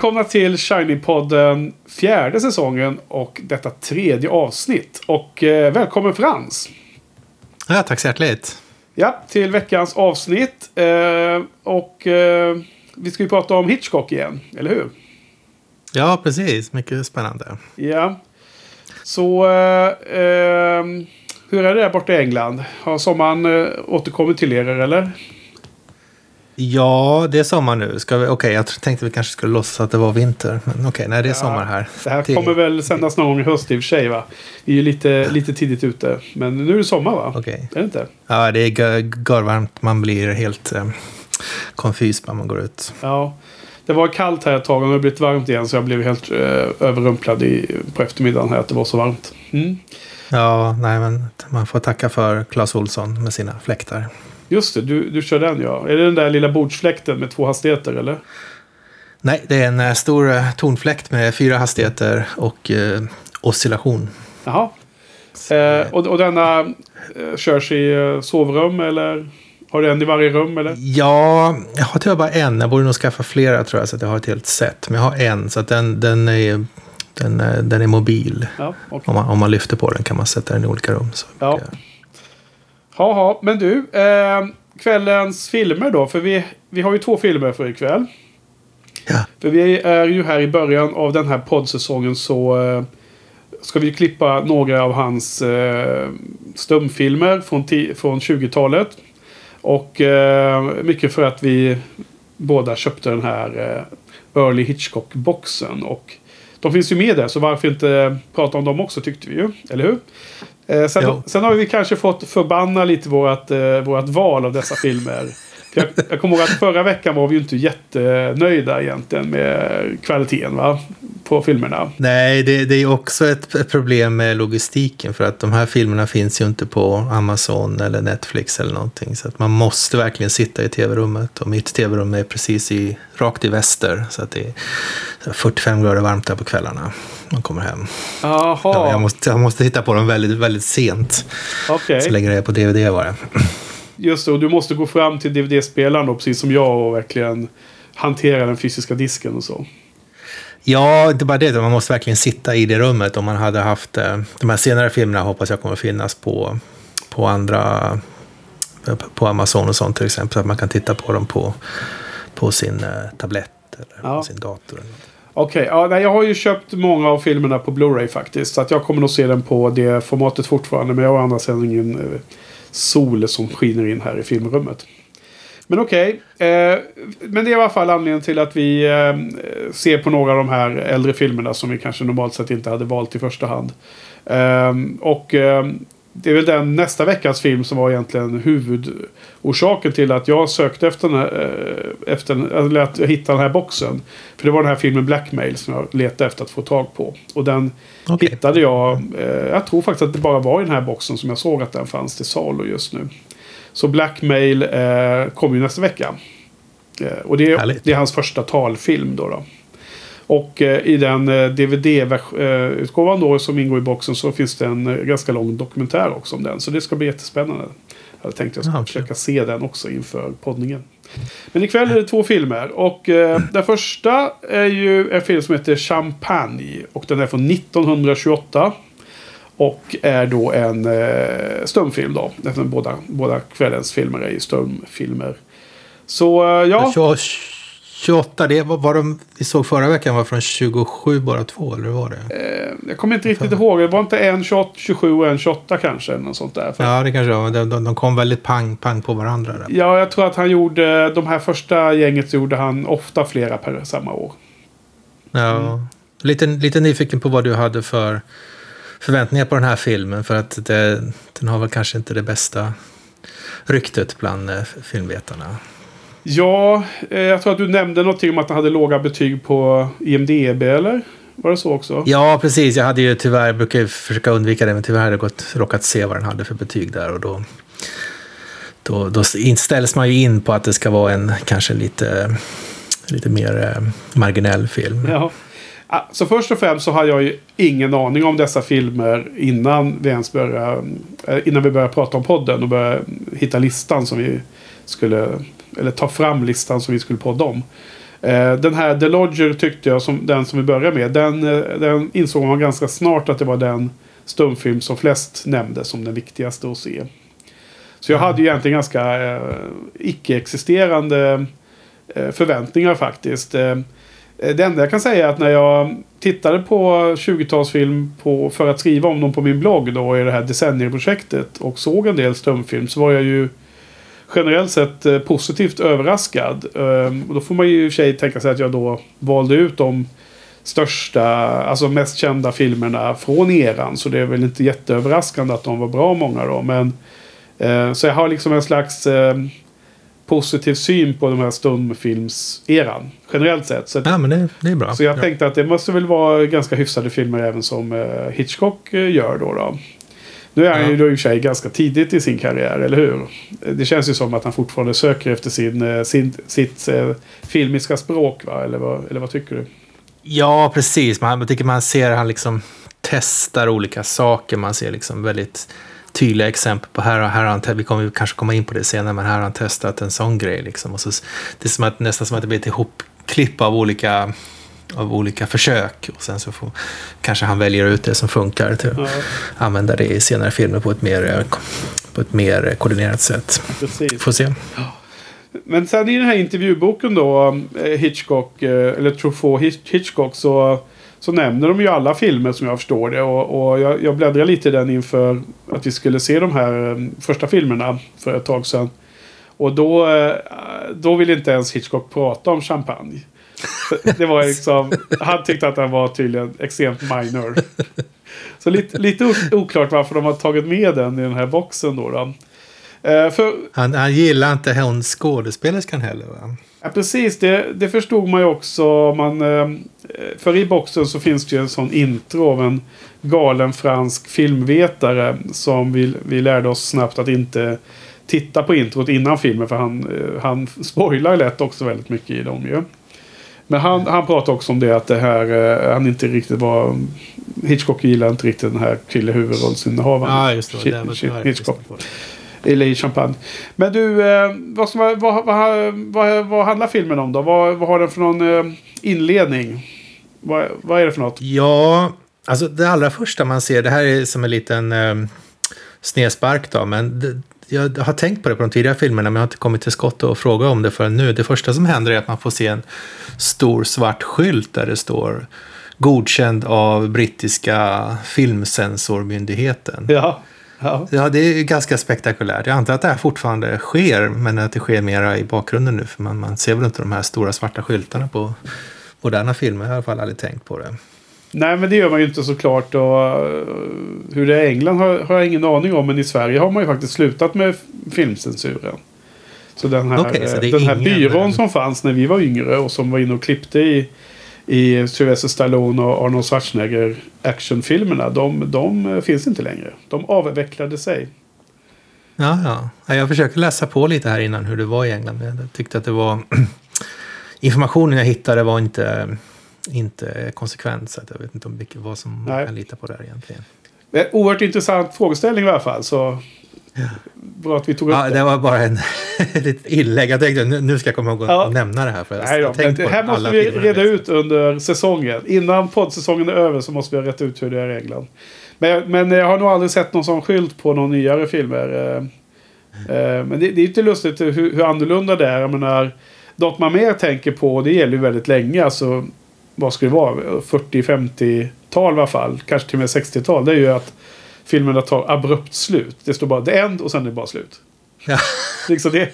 Välkomna till Shiny-podden fjärde säsongen och detta tredje avsnitt. Och eh, välkommen Frans! Ja, tack så hjärtligt. Ja, till veckans avsnitt. Eh, och eh, vi ska ju prata om Hitchcock igen, eller hur? Ja, precis. Mycket spännande. Ja. Så eh, eh, hur är det där borta i England? Har sommaren eh, återkommit till er eller? Ja, det är sommar nu. Okej, jag tänkte vi kanske skulle låtsas att det var vinter. Men okej, nej, det är sommar här. Det här kommer väl sändas någon gång i höst i och för sig va? Vi är ju lite, lite tidigt ute. Men nu är det sommar va? Okej. Är det inte? Ja, det är gö- görvarmt. Man blir helt eh, konfys när man går ut. Ja. Det var kallt här ett tag och nu har det blivit varmt igen så jag blev helt eh, överrumplad i, på eftermiddagen här att det var så varmt. Mm. Ja, nej, men man får tacka för Clas Olsson med sina fläktar. Just det, du, du kör den ja. Är det den där lilla bordsfläkten med två hastigheter eller? Nej, det är en eh, stor eh, tonfläkt med fyra hastigheter och eh, oscillation. Jaha. Eh, och, och denna eh, körs i eh, sovrum eller? Har du en i varje rum eller? Ja, jag har tyvärr bara en. Jag borde nog skaffa flera tror jag så att jag har ett helt set. Men jag har en så att den, den, är, den, den är mobil. Ja, okej. Om man, om man lyfter på den kan man sätta den i olika rum. Så, Ja. eh, Jaha, men du. Eh, kvällens filmer då. För vi, vi har ju två filmer för ikväll. ja. För vi är ju här i början av den här poddsäsongen så eh, ska vi klippa några av hans eh, stumfilmer från, från 20-talet. Och eh, mycket för att vi båda köpte den här eh, Early Hitchcock-boxen. Och de finns ju med där, så varför inte prata om dem också tyckte vi ju. Eller hur? Eh, sen, sen har vi kanske fått förbanna lite vårt, eh, vårt val av dessa filmer. Jag, jag kommer ihåg att förra veckan var vi ju inte jättenöjda egentligen med kvaliteten va? på filmerna. Nej, det, det är också ett, problem med logistiken. För att de här filmerna finns ju inte på Amazon eller Netflix eller någonting. Så att man måste verkligen sitta i tv-rummet. Och mitt tv-rum är precis i, rakt i väster. Så att det är 45 grader varmt där på kvällarna. Man kommer hem. Jaha, Ja, jag, måste, jag måste hitta på dem väldigt, väldigt sent. okej. Så lägger jag det på DVD bara. Just det, och du måste gå fram till DVD-spelaren då, precis som jag och verkligen hantera den fysiska disken och så. Ja, inte bara det. Man måste verkligen sitta i det rummet. Om man hade haft eh, de här senare filmerna hoppas jag kommer finnas på, på andra på Amazon och sånt till exempel. Så att man kan titta på dem på, på sin eh, tablett eller Ja. på sin dator. Okej, ja, nej, jag har ju köpt många av filmerna på Blu-ray faktiskt. Så att jag kommer nog se den på det formatet fortfarande. Men jag har sidan ingen eh, sol som skiner in här i filmrummet. Men okej. Eh, men det är i alla fall anledningen till att vi eh, ser på några av de här äldre filmerna som vi kanske normalt sett inte hade valt i första hand. Eh, och eh, det är väl den nästa veckas film som var egentligen huvudorsaken till att jag sökte efter den här, eh, efter, eller att jag hittade den här boxen. För det var den här filmen Blackmail som jag letade efter att få tag på. Och den Okej. hittade jag. Eh, jag tror faktiskt att det bara var i den här boxen som jag såg att den fanns till salu just nu. Så Blackmail eh, kommer ju nästa vecka. Och det är, det är hans första talfilm då. då. Och eh, i den eh, DVD-utgåvan då som ingår i boxen så finns det en eh, ganska lång dokumentär också om den. Så det ska bli jättespännande. Jag hade tänkt att jag skulle okej. försöka se den också inför poddningen. Men ikväll är det två filmer. Och eh, den första är ju en film som heter Champagne. Och den är från 1928. Och är då en eh, stumfilm då. Eftersom båda, båda kvällens filmer är ju stumfilmer. Så eh, ja. 28, 28, det var, var de vi såg förra veckan var från 27 bara två, eller var det? Eh, jag kommer inte riktigt ihåg. Det var inte en 28, 27 och en 28 kanske. Något sånt där. För, Ja, det kanske var. De, de, de kom väldigt pang, pang på varandra. Där. ja, jag tror att han gjorde... De här första gänget så gjorde han ofta flera per samma år. Ja. Mm. Lite, lite nyfiken på vad du hade för förväntningar på den här filmen. För att det, den har väl kanske inte det bästa ryktet bland eh, filmvetarna. Ja, eh, jag tror att du nämnde någonting om att han hade låga betyg på IMDB, eller? Var det så också? Ja, precis. Jag hade ju tyvärr, brukar ju försöka undvika det, men tyvärr hade jag gått, råkat se vad den hade för betyg där. Och då, då, då ställs man ju in på att det ska vara en kanske lite, lite mer eh, marginell film. Ja. Ah, Så först och främst så hade jag ju ingen aning om dessa filmer innan vi ens började, eh, innan vi började prata om podden och började hitta listan som vi skulle, eller ta fram listan som vi skulle podda om. Eh, den här The Lodger tyckte jag, som, den som vi började med, den, eh, den insåg man ganska snart att det var den stumfilm som flest nämnde som den viktigaste att se. Så jag hade ju egentligen ganska eh, icke-existerande eh, förväntningar faktiskt. Eh, det enda jag kan säga är att när jag tittade på 20-talsfilm på, för att skriva om dem på min blogg då i det här decennieprojektet och såg en del stumfilm så var jag ju generellt sett eh, positivt överraskad. Ehm, och då får man ju i och för sig tänka sig att jag då valde ut de största, alltså mest kända filmerna från eran. Så det är väl inte jätteöverraskande att de var bra många då. Men, eh, så jag har liksom en slags eh, positiv syn på de här stumfilmseran. Generellt sett. Så, ja, men det, det är bra. så jag ja. tänkte att det måste väl vara ganska hyfsade filmer även som eh, Hitchcock gör då. då. Nu är han ju då i och för sig ganska tidigt i sin karriär, eller hur? Det känns ju som att han fortfarande söker efter sin, eh, sin, sitt eh, filmiska språk, va? Eller vad, eller vad tycker du? Ja, precis. Man, jag tycker man ser han liksom testar olika saker. Man ser liksom väldigt tydliga exempel på här, här har han, vi kommer kanske komma in på det senare, men här har han testat en sån grej. Liksom. Och så, det är som att, nästan som att det blir ett ihopklipp av olika, av olika försök. Och sen så får, kanske han väljer ut det som funkar till att Ja, använda det i senare filmer på ett mer, på ett mer koordinerat sätt. precis. Får se. Men sen i den här intervjuboken då, eh, Hitchcock, eh, eller Truffaut Hitch- Hitchcock, så, så nämner de ju alla filmer som jag förstår det. Och, och jag, jag bläddrade lite i den inför att vi skulle se de här eh, första filmerna för ett tag sedan. Och då, då ville inte ens Hitchcock prata om champagne. Det var liksom, han tyckte att den var tydligen extremt minor. Så lite, lite oklart varför de har tagit med den i den här boxen då. då. Eh, För Han, han gillar inte hon skådespelerskan heller. Va? Ja, precis. Det, det förstod man ju också. Man, eh, för i boxen så finns det ju en sån intro av en galen fransk filmvetare som vi, vi lärde oss snabbt att inte titta på introt innan filmen för han, eh, han spoilar lätt också väldigt mycket i dem ju. Men han, han pratade också om det att det här, eh, han inte riktigt var... Hitchcock gillar inte riktigt den här kvinnliga huvudrollsinnehavaren. Ja, just det. Det, var, det Hitchcock. Eller i champagne. Men du, eh, vad, vad, vad, vad, vad handlar filmen om då? Vad, vad har den för någon eh, inledning? Vad, vad är det för något? Ja, alltså det allra första man ser, det här är som en liten eh, snedspark då, men det, jag har tänkt på det på de tidigare filmerna, men jag har inte kommit till skott och fråga om det förrän nu. Det första som händer är att man får se en stor svart skylt där det står godkänd av brittiska filmsensormyndigheten. Ja. ja. Ja, det är ganska spektakulärt. Jag antar att det här fortfarande sker, men att det sker mera i bakgrunden nu, för man, man ser väl inte de här stora svarta skyltarna på moderna filmer. Jag har i alla fall aldrig tänkt på det. Nej, men det gör man ju inte såklart. Och, eh, hur det är i England har, har jag ingen aning om. Men i Sverige har man ju faktiskt slutat med filmcensuren. Så den här, Okej, så den här byrån som fanns när vi var yngre och som var inne och klippte i, i Sylvester Stallone och Arnold Schwarzenegger actionfilmerna. De, de eh, finns inte längre. De avvecklade sig. Ja, ja. Ja, Jag försöker läsa på lite här innan hur det var i England. Jag tyckte att det var... Informationen jag hittade var inte, inte konsekvent. Så jag vet inte om vilket, vad som man kan lita på där egentligen. Eh, Oerhört intressant frågeställning i alla fall. Så bra att vi tog upp Ja, det. det var bara en litet inlägg. Jag tänkte nu nu ska jag komma ihåg att Ja. nämna det här. För Nej då, men det här måste vi reda ut under säsongen. Innan poddsäsongen är över så måste vi ha rätt ut hur det är i England. Men, men jag har nog aldrig sett någon sån skylt på någon nyare filmer. eh. Eh, Men det, det är inte lustigt hur, hur annorlunda det är. Jag menar, något man mer tänker på, och det gäller ju väldigt länge, alltså vad ska det vara? 40-50-tal i alla fall. Kanske till och med 60-tal. Det är ju att filmerna tar abrupt slut. Det står bara the end och sen är det bara slut. Ja. Liksom det,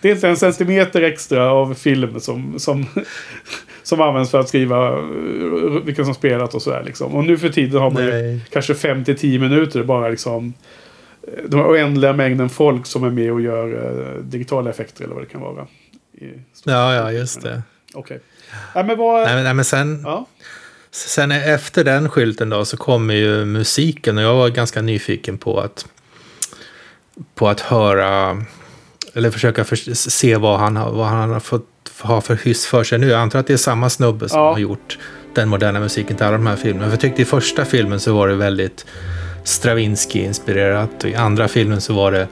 det är inte en centimeter extra av film som, som, som används för att skriva uh, vilka som spelat och sådär. Liksom. Och nu för tiden har man ju kanske 5-10 minuter bara liksom eh, den oändliga mängden folk som är med och gör uh, digitala effekter eller vad det kan vara. Ja, ja, just det. Okej. Nej, men vad... Nej, nej, men sen, Ja. Sen efter den skylten då så kommer ju musiken och jag var ganska nyfiken på att på att höra eller försöka för, se vad han, vad han har fått ha för hyss för sig nu. Jag antar att det är samma snubbe som Ja. har gjort den moderna musiken till alla de här filmerna. För jag tyckte i första filmen så var det väldigt Stravinsky-inspirerat och i andra filmen så var det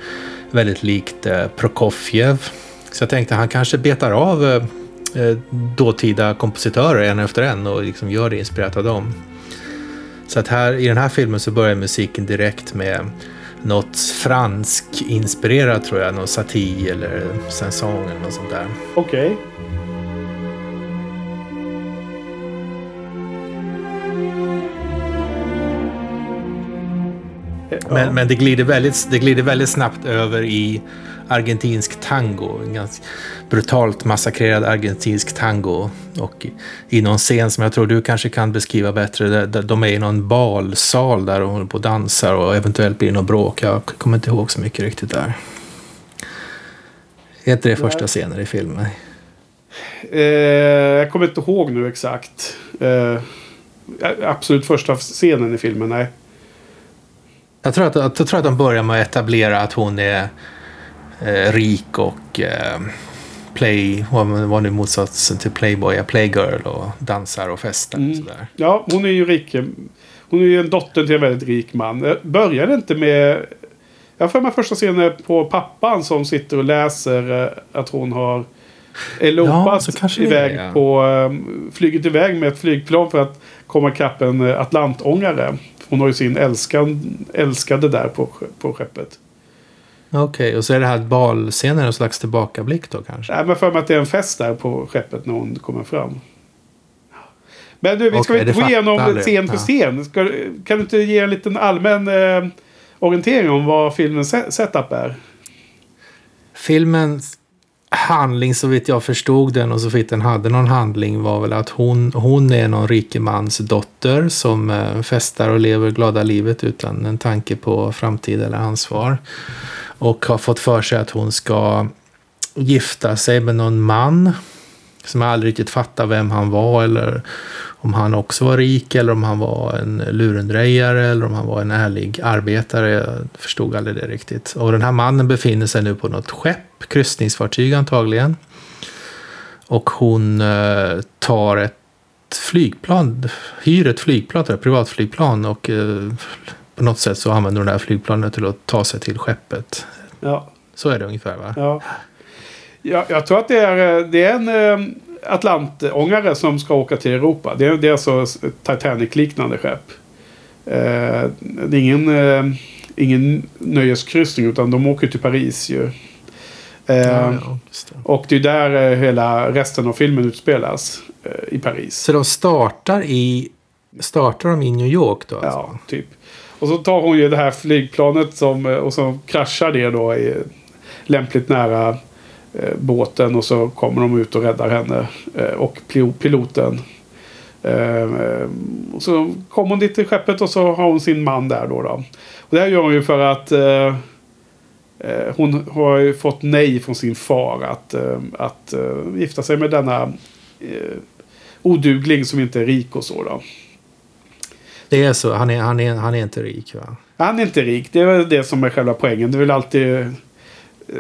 väldigt likt eh, Prokofjev. Så jag tänkte han kanske betar av eh, dåtida kompositörer en efter en och liksom gör det inspirerat av dem. Så att här, i den här filmen så börjar musiken direkt med något fransk-inspirerat tror jag. Någon satie eller chanson eller något sånt där. Okej. Okay. Men, men det, glider väldigt, det glider väldigt snabbt över i argentinsk tango. En ganska brutalt massakrerad argentinsk tango. Och i någon scen som jag tror du kanske kan beskriva bättre. Där, de är i någon balsal där och håller på och dansar och eventuellt blir det något bråk. Jag kommer inte ihåg så mycket riktigt där. Är inte det första scenen i filmen? Eh, jag kommer inte ihåg nu exakt. Eh, absolut första scenen i filmen, nej. Jag tror, att, jag tror att de börjar med att etablera att hon är eh, rik och eh, play, vad var nu motsatsen till playboy, playgirl och dansar och festar. Mm. Och sådär. Ja, hon är ju rik. Hon är ju en dotter till en väldigt rik man. Börjar inte med... Jag har för mig första scenen på pappan som sitter och läser eh, att hon har elopat ja, iväg är, ja. på... Flugit iväg med ett flygplan för att komma ikapp en eh, Atlantångare. Hon har ju sin älskan, älskade där på, på skeppet. Okej, okay, och så är det här balscenen en slags tillbakablick då kanske? Nej, men för mig att det är en fest där på skeppet när hon kommer fram. Men du, vi ska okay, inte gå igenom scen för scen. Ska, kan du inte ge en liten allmän eh, orientering om vad filmens setup är? Filmens handling så vitt jag förstod den och så vitt den hade någon handling var väl att hon, hon är någon rikemans dotter som eh, festar och lever glada livet utan en tanke på framtid eller ansvar. Och har fått för sig att hon ska gifta sig med någon man som aldrig riktigt fattar vem han var eller om han också var rik eller om han var en lurendrejare eller om han var en ärlig arbetare. Jag förstod aldrig det riktigt. Och den här mannen befinner sig nu på något skepp, kryssningsfartyg antagligen. Och hon eh, tar ett flygplan, hyr ett flygplan, ett privatflygplan och eh, på något sätt så använder hon det här flygplanet till att ta sig till skeppet. Ja. Så är det ungefär va? Ja. Ja, jag tror att det är, det är en eh, Atlantångare som ska åka till Europa. Det är, det är alltså Titanic-liknande skepp. Eh, det är ingen, eh, ingen nöjeskryssning utan de åker till Paris ju. Eh, ja, ja, det. Och det är där eh, hela resten av filmen utspelas. Eh, I Paris. Så de startar i Startar de i New York då? Alltså? Ja, typ. Och så tar hon ju det här flygplanet som, eh, och så kraschar det då i lämpligt nära eh, båten och så kommer de ut och räddar henne eh, och piloten. Eh, och så kommer hon dit till skeppet och så har hon sin man där då. då. Och det här gör hon ju för att eh, eh hon har ju fått nej från sin far att, eh, att gifta sig med denna odugling som inte är rik och så. Då. Det är så, han är, han är, han är inte rik va? Han är inte rik, det är väl det som är själva poängen. Det är väl alltid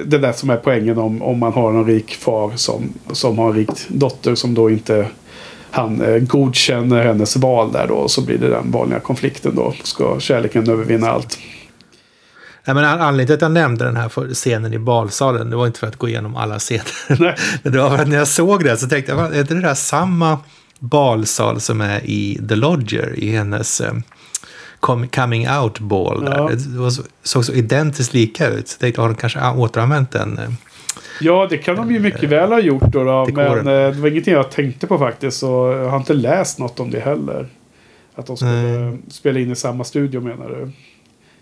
det där som är poängen om, om man har en rik far som, som har en rik dotter som då inte han eh, godkänner hennes val där då. Och så blir det den vanliga konflikten då. Ska kärleken övervinna allt. Nej, men anledningen till att jag nämnde den här scenen i balsalen, det var inte för att gå igenom alla scener. men det var för att när jag såg det så tänkte jag, är inte det där samma balsal som är i The Lodger i hennes eh, coming out ball. Ja. Det såg så identiskt lika ut. Så tänkte, har de kanske återanvänt den? Eh, ja, det kan de ju mycket väl ha gjort. Då, då men eh, det var ingenting jag tänkte på faktiskt. Så jag har inte läst något om det heller. Att de skulle mm. spela in i samma studio menar du?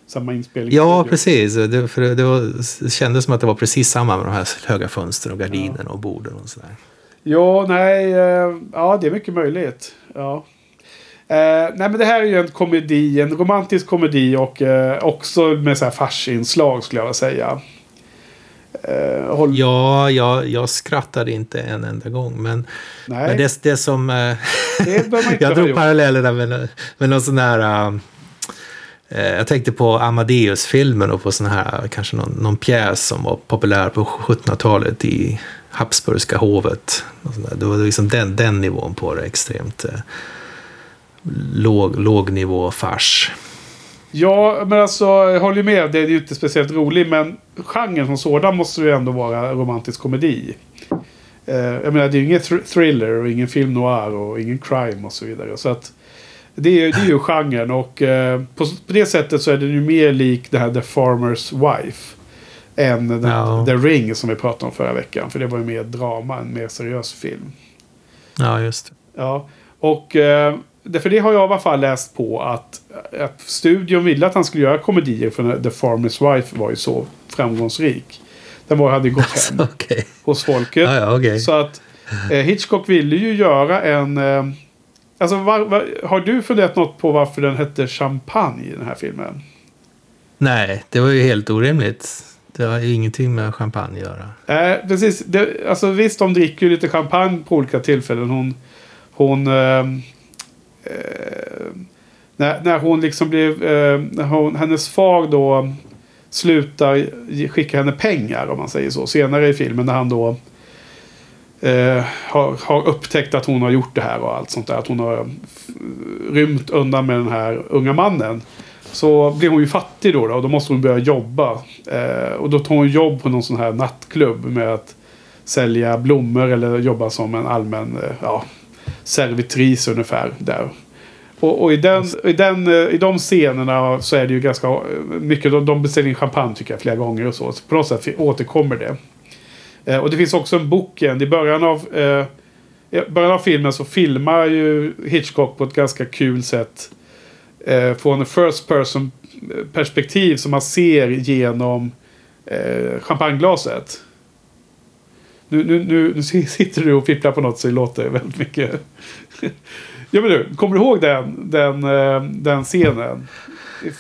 Samma inspelning. Ja, precis. Det, för det, var, det kändes som att det var precis samma med de här höga fönstren och gardinerna ja. och borden och sådär. Ja, nej. Eh, ja, det är mycket möjligt. Ja. Eh, nej men det här är ju en komedi, en romantisk komedi och eh, också med så här farsinslag skulle jag vilja säga. Eh, håll... Ja, jag, jag skrattade inte en enda gång. Men, men det, det som... Eh, det jag drog paralleller med, med någon sån här... Uh, jag tänkte på Amadeus-filmen och på sån här, kanske någon, någon pjäs som var populär på 1700-talet i Habsburgska hovet. Det var liksom den, den nivån på det, extremt uh, låg, låg nivå fars. Ja, men alltså jag håller med. Det är ju inte speciellt roligt. Men genren som sådan måste ju ändå vara romantisk komedi. Eh, jag menar, det är ju ingen thr thriller och ingen film noir och ingen crime och så vidare. Så att det är, det är ju genren och eh, på, på det sättet så är den ju mer lik det här The Farmer's Wife. Än den, Ja. The Ring som vi pratade om förra veckan. För det var ju mer drama, en mer seriös film. Ja, just det. Ja, och eh, det- för det har jag i alla fall läst på att, att studion ville att han skulle göra komedier för The Farmer's Wife var ju så framgångsrik. Den var, hade gått hem Okej. hos folket. Ja, ja, okej. Så att eh, Hitchcock ville ju göra en... Eh, alltså, var, var, har du funderat något på varför den hette Champagne i den här filmen? Nej, det var ju helt orimligt. Det har ingenting med champagne att göra. Eh, precis. Det, alltså, visst, de dricker ju lite champagne på olika tillfällen. Hon... hon eh, eh, när, när hon liksom blev... Eh, när hon, hennes far då slutar skicka henne pengar, om man säger så. Senare i filmen när han då eh, har, har upptäckt att hon har gjort det här och allt sånt där. Att hon har rymt undan med den här unga mannen. Så blir hon ju fattig då, då och då måste hon börja jobba. Eh, och då tar hon jobb på någon sån här nattklubb med att sälja blommor eller jobba som en allmän eh, ja, servitris ungefär där. Och, och i, den, i, den, eh, i de scenerna så är det ju ganska eh, mycket, de, de beställer in champagne tycker jag flera gånger och så. så på något sätt återkommer det. Eh, och det finns också en boken. I början av, eh, i början av filmen så filmar ju Hitchcock på ett ganska kul sätt. Eh, från first person perspektiv som man ser genom eh, champagneglaset. Nu, nu, nu, nu sitter du och fipplar på något så det låter väldigt mycket. ja men du, kommer du ihåg den, den, eh, den scenen?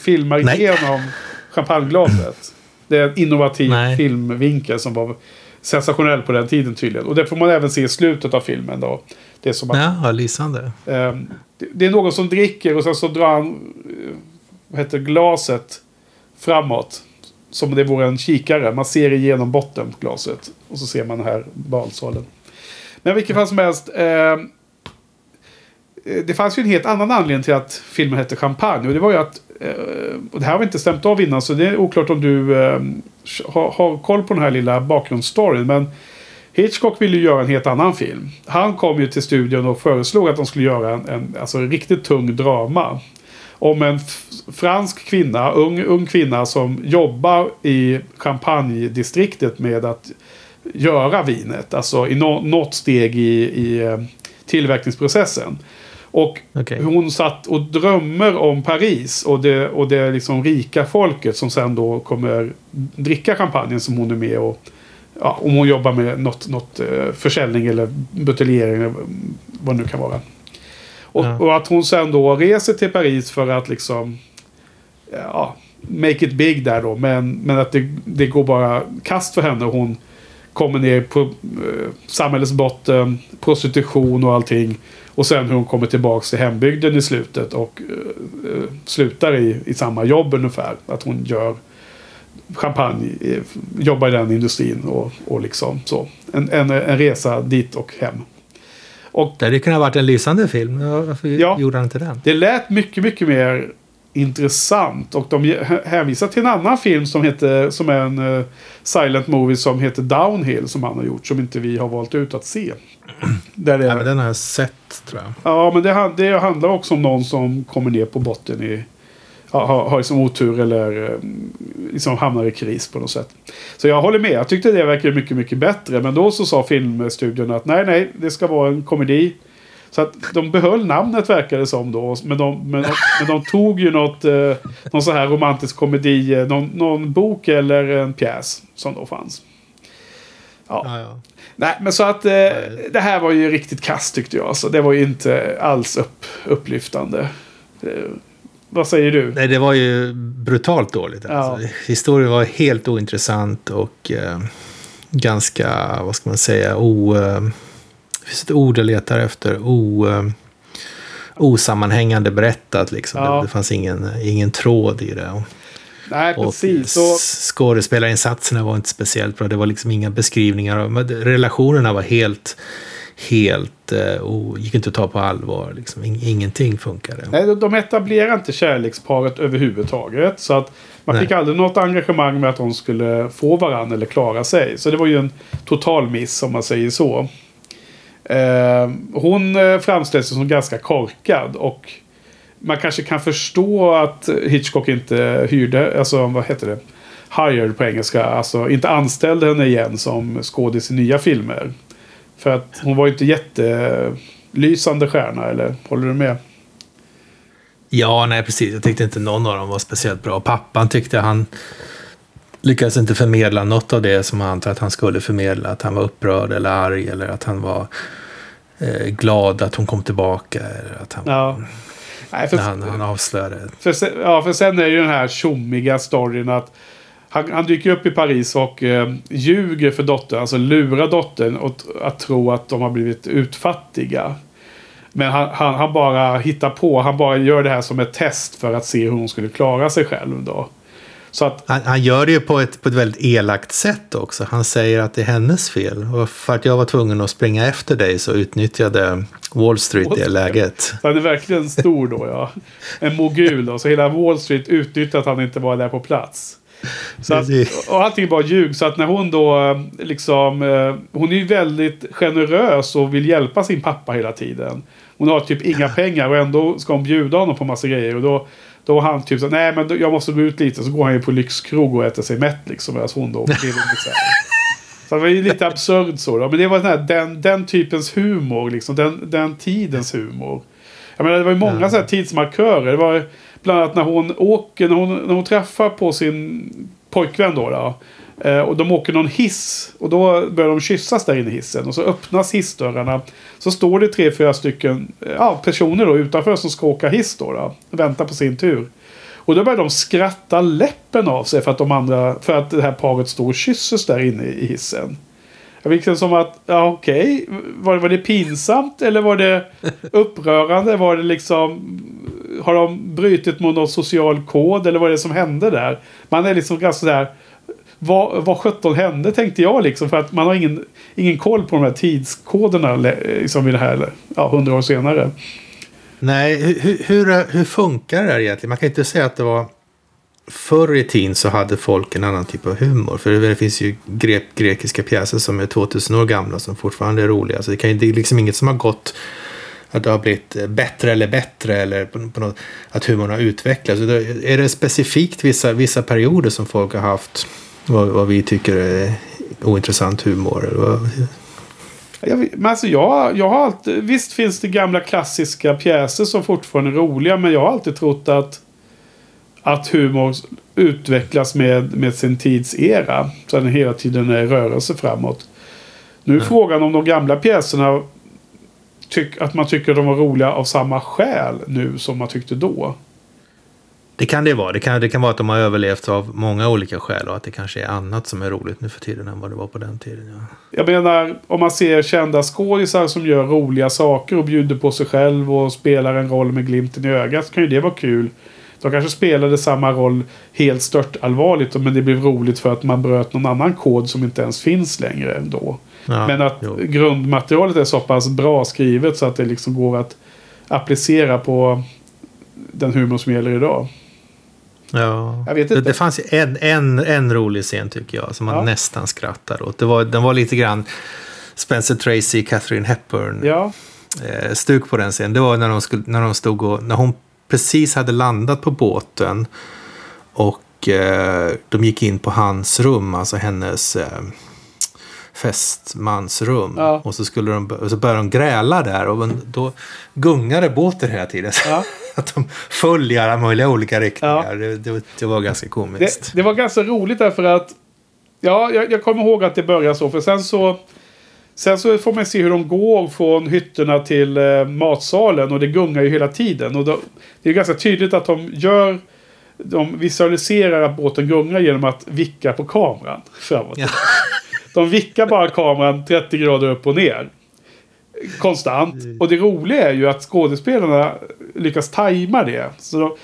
Filmar Nej. igenom champagneglaset. Det är en innovativ Nej. filmvinkel som var sensationell på den tiden tydligen. Och det får man även se i slutet av filmen då. Det är som att Ja, lysande. Ehm, det- är någon som dricker och sen så drar han eh, vad heter, glaset framåt. Som det vore en kikare. Man ser igenom botten på glaset. Och så ser man här balsalen. Men vilket fall som helst. ehm, eh, det fanns ju en helt annan anledning till att filmen hette Champagne. Och det var ju att... Eh, och det här har vi inte stämt av innan. Så det är oklart om du eh, har, har koll på den här lilla bakgrundsstoryn. Men Hitchcock ville ju göra en helt annan film. Han kom ju till studion och föreslog att de skulle göra en, en, alltså en riktigt tung drama. Om en fransk kvinna, ung, ung kvinna som jobbar i champagnedistriktet med att göra vinet. Alltså i no, något steg i, i eh, tillverkningsprocessen. Och Okej. hon satt och drömmer om Paris och det, och det liksom rika folket som sen då kommer dricka champagnen som hon är med och ja, om hon jobbar med något, något eh, försäljning eller buteljering eller vad det nu kan vara. Och, Ja. och att hon sen då reser till Paris för att liksom ja, make it big där då. Men, men att det, det går bara kast för henne. Hon kommer ner på eh, samhällets botten, prostitution och allting. Och sen hur hon kommer tillbaka till hembygden i slutet och eh, slutar i, i samma jobb ungefär. Att hon gör champagne, eh, jobbar i den industrin och, och liksom så. En, en, en resa dit och hem. Och Det hade kunnat ha varit en lysande film. Varför Ja. gjorde han inte den? det lät mycket, mycket mer intressant. Och de hänvisar till en annan film som, heter, som är en eh, silent movie som heter Downhill som han har gjort. Som inte vi har valt ut att se. Där det, Ja, men den har jag sett, tror jag. Ja, men det, det handlar också om någon som kommer ner på botten i... Har, har liksom otur eller eh, liksom hamnar i kris på något sätt. Så jag håller med. Jag tyckte det verkade mycket, mycket bättre. Men då så sa filmstudion att nej, nej, det ska vara en komedi. Så att de behöll namnet verkar det som då. Men de, men de, men de tog ju något, eh, någon så här romantisk komedi, eh, någon, någon bok eller en pjäs som då fanns. Ja. Ja, ja. Nej, men så att eh, det här var ju riktigt kast tyckte jag. Alltså, det var ju inte alls upp, upplyftande. Eh, vad säger du? Nej, det var ju brutalt dåligt. Ja. Alltså. Historien var helt ointressant och eh, ganska, vad ska man säga, o... Det finns ett ord jag letar efter. O, eh, osammanhängande berättat liksom. Ja. Det, det fanns ingen, ingen tråd i det. Och, Nej, och precis. S- skådespelarinsatserna var inte speciellt bra. Det var liksom inga beskrivningar. men Relationerna var helt, helt, och gick inte att ta på allvar. Liksom. Ingenting funkade. Nej, de etablerar inte kärleksparet överhuvudtaget. Så att man Nej. fick aldrig något engagemang med att de skulle få varandra eller klara sig. Så det var ju en total miss om man säger så. Ehm, eh, hon framställs som ganska korkad. Och man kanske kan förstå att Hitchcock inte hyrde, alltså vad heter det? Hired på engelska. Alltså inte anställde henne igen som skådis i nya filmer. För att hon var ju inte jättelysande stjärna, eller håller du med? Ja, nej precis. Jag tyckte inte någon av dem var speciellt bra. Pappan tyckte han lyckades inte förmedla något av det som han antar att han skulle förmedla. Att han var upprörd eller arg eller att han var eh, glad att hon kom tillbaka. Eller att han, ja. Nej, för, när han, han avslöjade. För sen, ja, för sen är det ju den här tjommiga storyn att han, han, dyker upp i Paris och eh, ljuger för dottern, alltså lurar dottern att, att tro att de har blivit utfattiga. Men han, han, han, bara hittar på, han bara gör det här som ett test för att se hur hon skulle klara sig själv då. Att, han, han, gör det ju på ett, på ett väldigt elakt sätt också. Han säger att det är hennes fel. Och för att jag var tvungen att springa efter dig så utnyttjade Wall Street Wall det läget. Han är verkligen stor då ja. En mogul då. Så hela Wall Street utnyttjade att han inte var där på plats. Så att, och allting är bara ljug. Så att när hon då liksom... Eh, hon är ju väldigt generös och vill hjälpa sin pappa hela tiden. Hon har typ inga pengar och ändå ska hon bjuda honom på massa grejer. Och då, då var han typ så nej men jag måste gå ut lite. Så går han ju på lyxkrog och äter sig mätt liksom. Medan hon då vill Så det var ju lite absurd så. Då. Men det var den, här, den, den typens humor. Liksom. Den, den tidens humor. Jag menar, det var ju många ja. så här tidsmarkörer. Det var bland annat när hon åker, när hon, när hon träffar på sin pojkvän då. då och de åker någon hiss. Och då börjar de kyssas där inne i hissen. Och så öppnas hissdörrarna. Så står det tre, fyra stycken eh, ja, personer då utanför som ska åka hiss då. då väntar på sin tur. Och då börjar de skratta läppen av sig för att, de andra, för att det här paret står och kysses där inne i hissen. Jag fick det som att, ja okej, okay. var, var det pinsamt eller var det upprörande? Var det liksom, har de brutit mot någon social kod eller vad är det som hände där? Man är liksom ganska sådär, vad, vad sjutton hände tänkte jag liksom. För att man har ingen, ingen koll på de här tidskoderna liksom i det här, ja, hundra år senare. Nej, hur, hur, hur funkar det här egentligen? Man kan inte säga att det var förr i tiden så hade folk en annan typ av humor. För det finns ju grek, grekiska pjäser som är 2000 år gamla som fortfarande är roliga. Så det, kan, det är liksom inget som har gått att det har blivit bättre eller bättre eller på, på något, att humorn har utvecklats. är det specifikt vissa, vissa perioder som folk har haft vad, vad vi tycker är ointressant humor? Eller vad? Jag, men alltså jag, jag har alltid, visst finns det gamla klassiska pjäser som fortfarande är roliga. Men jag har alltid trott att, att humor utvecklas med, med sin tids era. Så den hela tiden är rörelse framåt. Nu är mm. frågan om de gamla pjäserna tyck, att man tycker de var roliga av samma skäl nu som man tyckte då. Det kan det vara. Det kan, det kan vara att de har överlevt av många olika skäl och att det kanske är annat som är roligt nu för tiden än vad det var på den tiden. Ja. Jag menar, om man ser kända skådisar som gör roliga saker och bjuder på sig själv och spelar en roll med glimten i ögat så kan ju det vara kul. De kanske spelade samma roll helt stört allvarligt men det blev roligt för att man bröt någon annan kod som inte ens finns längre då. Ja, men att jo. grundmaterialet är så pass bra skrivet så att det liksom går att applicera på den humor som gäller idag. Ja, jag vet inte. Det, det fanns en, en, en rolig scen tycker jag som man ja. nästan skrattar åt. Det var, den var lite grann Spencer Tracy, Catherine Hepburn. Ja. Eh, stuk på den scenen. Det var när de, skulle, när de stod och, när hon precis hade landat på båten. Och eh, de gick in på hans rum, alltså hennes eh, fästmansrum. Ja. Och så, skulle de, så började de gräla där och då gungade båten hela tiden. Ja. att de föll i alla möjliga olika riktningar. Ja. Det, det, det, var ganska komiskt. Det, det, var ganska roligt därför att Ja, jag, jag kommer ihåg att det började så. För sen så Sen så får man se hur de går från hytterna till eh, matsalen och det gungar ju hela tiden. Och då, det är ganska tydligt att de gör de visualiserar att båten gungar genom att vicka på kameran framåt. Ja. De vickar bara kameran 30 grader upp och ner. Konstant. Och det roliga är ju att skådespelarna lyckas tajma det. Så de,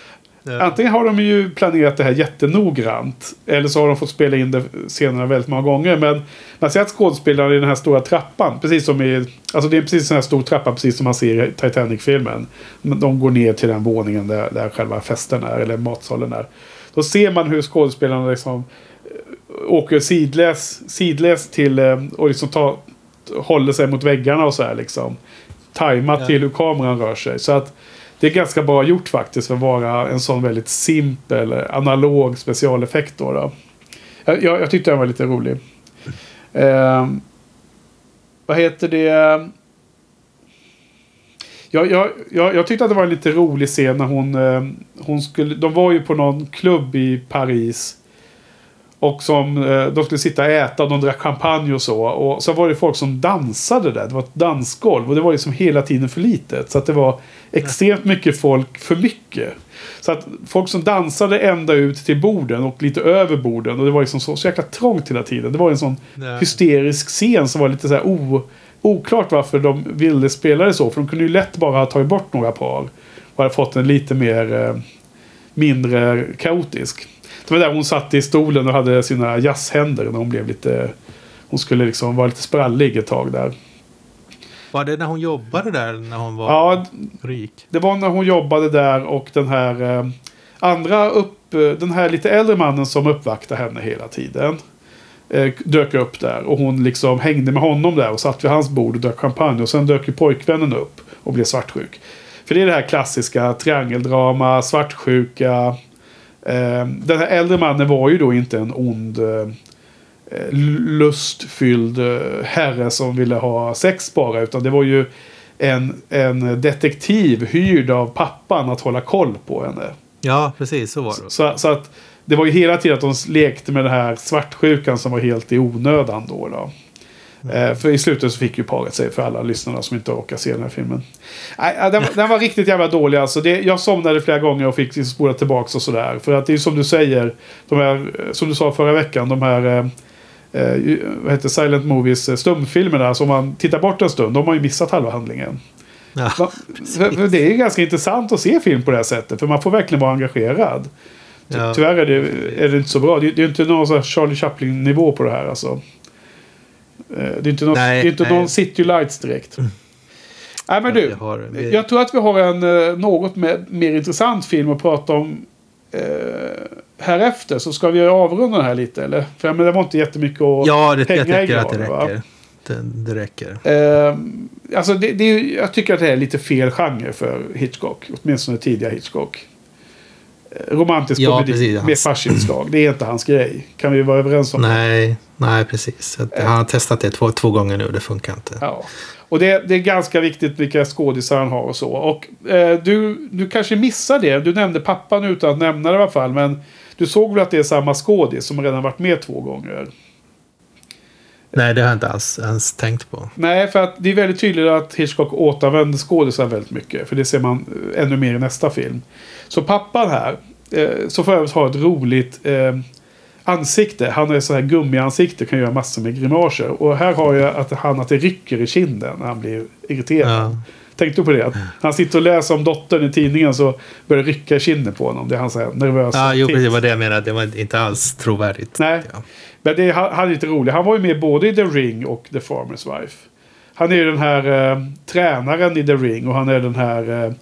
Ja. Antingen har de ju planerat det här jättenoggrant. Eller så har de fått spela in det scenerna väldigt många gånger. Men man ser att skådespelarna i den här stora trappan. Precis som i... Alltså det är precis en sån här stor trappa precis som man ser i Titanic-filmen. De går ner till den våningen där, där själva festen är. Eller matsalen är. Då ser man hur skådespelarna liksom eh, åker sidläs, sidläs till eh, och liksom tar, håller sig mot väggarna och så här liksom. Tajmat Ja. till hur kameran rör sig. Så att det är ganska bra gjort faktiskt för att vara en sån väldigt simpel analog specialeffekt. Då, då. Jag, jag, jag tyckte den var lite rolig. Eh, vad heter det? Jag, jag, jag, jag tyckte att det var en lite rolig scen när hon, eh, hon skulle... De var ju på någon klubb i Paris. Och som, eh, de skulle sitta och äta och de drack champagne och så. Och så var det folk som dansade där. Det var ett dansgolv. Och det var liksom hela tiden för litet. Så att det var extremt mycket folk för mycket. Så att folk som dansade ända ut till borden och lite över borden. Och det var liksom så, så jäkla trångt hela tiden. Det var en sån Ja. hysterisk scen som var lite så här o, oklart varför de ville spela det så. För de kunde ju lätt bara ha tagit bort några par. Och hade fått en lite mer eh, mindre kaotisk. Det var där hon satt i stolen och hade sina jazzhänder när hon blev lite... Hon skulle liksom vara lite sprallig ett tag där. Var det när hon jobbade där när hon var Ja, rik? det var när hon jobbade där och den här eh, andra upp... eh, Den här lite äldre mannen som uppvaktade henne hela tiden. Eh, dök upp där och hon liksom hängde med honom där och satt vid hans bord och drack champagne. Och sen dök ju pojkvännen upp och blev svartsjuk. För det är det här klassiska triangeldrama, svartsjuka. Eh, den här äldre mannen var ju då inte en ond eh, eh, lustfylld eh, herre som ville ha sex bara. Utan det var ju en, en detektiv hyrd av pappan att hålla koll på henne. Ja, precis. Så var det. Så, så att det var ju hela tiden att de lekte med den här svartsjukan som var helt i onödan då. då. Eh, för i slutet så fick ju paret sig för alla lyssnarna som inte orkar se den här filmen. Nej, den, den var riktigt jävla dålig alltså. Det, jag somnade flera gånger och fick liksom spola tillbaka och sådär. För att det är som du säger, de här, eh, som du sa förra veckan, de här eh, eh, vad heter Silent Movies stumfilmerna. som man tittar bort en stund, de har ju missat halva handlingen. Ja. Va- för, för det är ju ganska intressant att se film på det här sättet. För man får verkligen vara engagerad. Ja. Tyvärr är det, är det inte så bra. Det, det är inte någon Charlie Chaplin-nivå på det här. Alltså. Eh, Det är inte någon, Nej, det är inte nej. Mm. någon City Lights direkt. Nej men du. Har- vi- Jag tror att vi har en eh, något mer, mer intressant film att prata om eh, här efter. Så ska vi avrunda den här lite eller? För men det var inte jättemycket att Ja, det, jag tycker att det va? räcker. Det, det räcker. Eh, alltså det, det jag tycker att det är lite fel genre för Hitchcock. Åtminstone tidiga Hitchcock. Eh, Romantisk Ja, komedi precis, med farsinslag. Det är inte hans grej. Kan vi vara överens om det? Nej, nej precis. Att, han har testat det två, två gånger nu. Det funkar inte. Ja. Och det, det är ganska viktigt vilka skådisar han har och så. Och eh, du, du kanske missar det. Du nämnde pappan utan att nämna det i alla fall. Men du såg väl att det är samma skådis som redan varit med två gånger? Nej, det har jag inte alls ens tänkt på. Nej, för att det är väldigt tydligt att Hitchcock återanvänder skådisar väldigt mycket. För det ser man eh, ännu mer i nästa film. Så pappan här, eh, så för övrigt har ett roligt eh, ansikte. Han är så här gummiansikte, kan göra massor med grimaser. Och här har jag att han att det rycker i kinden när han blir irriterad. Ja. Tänkte du på det? Att han sitter och läser om dottern i tidningen så börjar det rycka i kinden på honom. Det är hans nervösa Ja, jo. Det var det jag menade. Det var inte alls trovärdigt. Nej. Ja. Men det, han, han är lite rolig. Han var ju med både i The Ring och The Farmer's Wife. Han är ju den här eh, tränaren i The Ring och han är den här eh,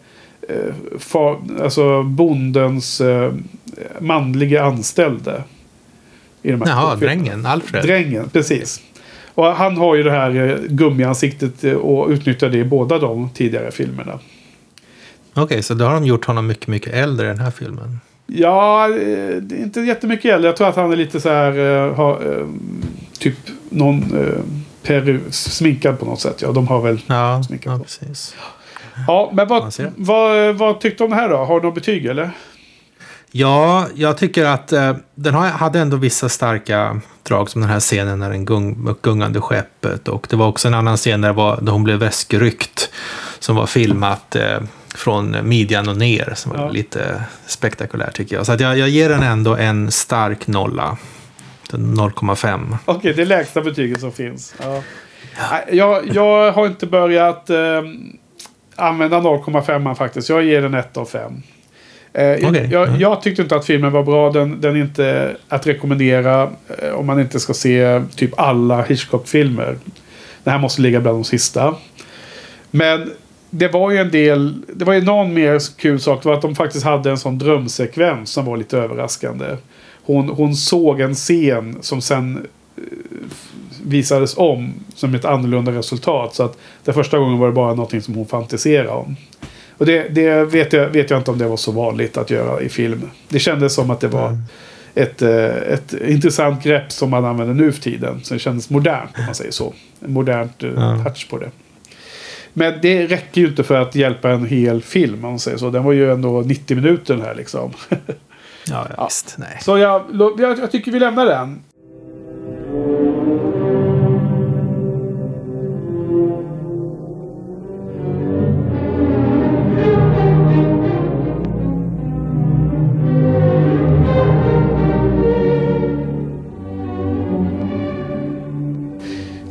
eh, far, alltså bondens eh, manliga anställde. I de här Jaha, drängen. Alfred. Drängen, precis. Och han har ju det här eh, gummiansiktet eh, och utnyttjar det i båda de tidigare filmerna. Okej, så då har de gjort honom mycket, mycket äldre i den här filmen. Ja, eh, det är inte jättemycket äldre. Jag tror att han är lite så här, eh, har, eh, typ någon eh, peru, sminkad på något sätt. Ja, de har väl... Ja, Sminkar ja på. precis. Ja, men vad, vad, vad tyckte du om det här då? Har du något betyg eller? Ja, jag tycker att eh, den hade ändå vissa starka drag som den här scenen när den gung, gungande skeppet. Och det var också en annan scen där, var, där hon blev väskryckt. Som var filmat eh, från midjan och ner. Som var Ja. lite spektakulär tycker jag. Så att jag, jag ger den ändå en stark nolla. Den 0,5. Okej, det är lägsta betyget som finns. Ja. Jag, jag har inte börjat eh, använda 0,5 faktiskt. Jag ger den 1 av 5. Eh, Okej, jag, ja. jag tyckte inte att filmen var bra. Den, den är inte att rekommendera eh, om man inte ska se typ alla Hitchcock-filmer. Den här måste ligga bland de sista. Men det var ju en del, det var ju någon mer kul sak. Det var att de faktiskt hade en sån drömsekvens som var lite överraskande. Hon, hon såg en scen som sen eh, visades om som ett annorlunda resultat. Så att den första gången var det bara någonting som hon fantiserade om. Och det, det vet, jag, vet jag inte om det var så vanligt att göra i film. Det kändes som att det var ett, eh, ett intressant grepp som man använder nu för tiden. Så det kändes modernt om man säger så. En modernt eh, touch på det. Men det räcker ju inte för att hjälpa en hel film om man säger så. Den var ju ändå 90 minuter den här liksom. Ja, ja, Ja. visst. Nej. Så jag, jag, jag tycker vi lämnar den.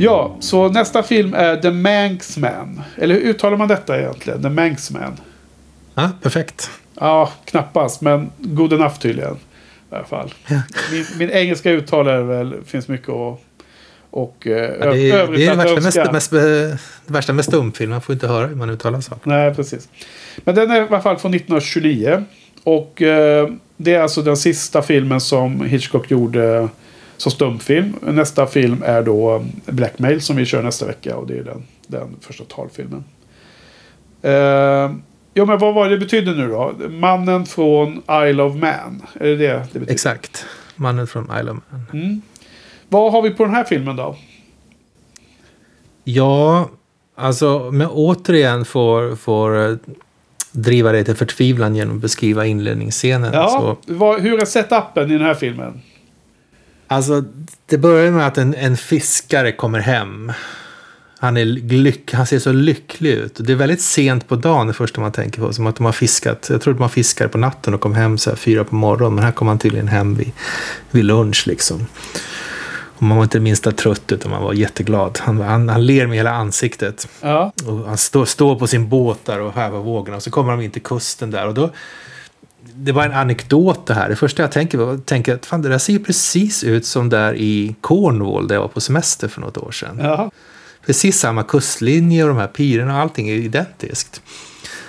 Ja, så nästa film är The Manxman. Eller hur uttalar man detta egentligen? The Manxman. Ja, perfekt. Ja, knappast, men good enough tydligen. I alla fall. Min, min engelska uttal är väl, finns mycket att... Och eh, Ja, det, är, det är det att värsta mest, det värsta med stumfilm. Man får inte höra hur man uttalar saker. Nej, precis. Men den är i alla fall från 1929. Och eh, det är alltså den sista filmen som Hitchcock gjorde som stumfilm. Nästa film är då Blackmail som vi kör nästa vecka. Och det är den, den första talfilmen. Eh, ja, men vad var det betydde nu då? Mannen från Isle of Man. Är det det det betyder? Exakt. Mannen från Isle of Man. Mm. Vad har vi på den här filmen då? Ja, alltså, men återigen får, får eh, driva dig till förtvivlan genom att beskriva inledningsscenen. Ja, Så, vad, hur är setupen i den här filmen? Alltså, det börjar med att en, en fiskare kommer hem. Han, är lyck, han ser så lycklig ut. Det är väldigt sent på dagen det första man tänker på. Som att de har fiskat. Jag trodde man fiskade på natten och kom hem så här fyra på morgonen. Men här kom han tydligen hem vid, vid lunch liksom. Och man var inte det minsta trött utan man var jätteglad. Han, han, han ler med hela ansiktet. Ja, Och han står, står på sin båt där och hävar vågorna. Och så kommer de in till kusten där. Och då, det var en anekdot det här. Det första jag tänker på tänker att fan, det där ser ju precis ut som där i Cornwall där jag var på semester för något år sedan. ja. Precis samma kustlinje och de här pirerna och allting är identiskt.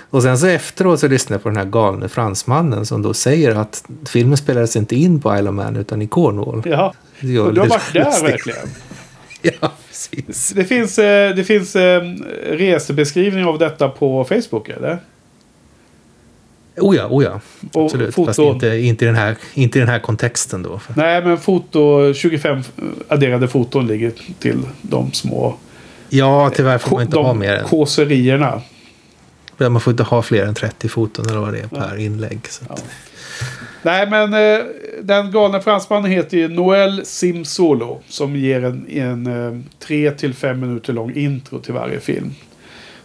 Och sen så efteråt så lyssnade jag på den här galne fransmannen som då säger att filmen spelades inte in på Isle of Man utan i Cornwall. ja. Och du har varit där lustigt. verkligen. Ja, precis. Det finns, eh, det finns eh, resebeskrivning av detta på Facebook, eller? Oh ja, oh ja. Och Absolut. foton. Fast inte, inte, i den här, inte i den här kontexten då. Nej, men foto, 25 adderade foton ligger till de små Ja, tyvärr får man inte ha mer än, kåserierna. man får inte ha fler än 30 foton eller vad det är per inlägg. Att, Nej, men eh, den galna fransmannen heter ju Noel Simsolo. Som ger en, en eh, 3-5 minuter lång intro till varje film.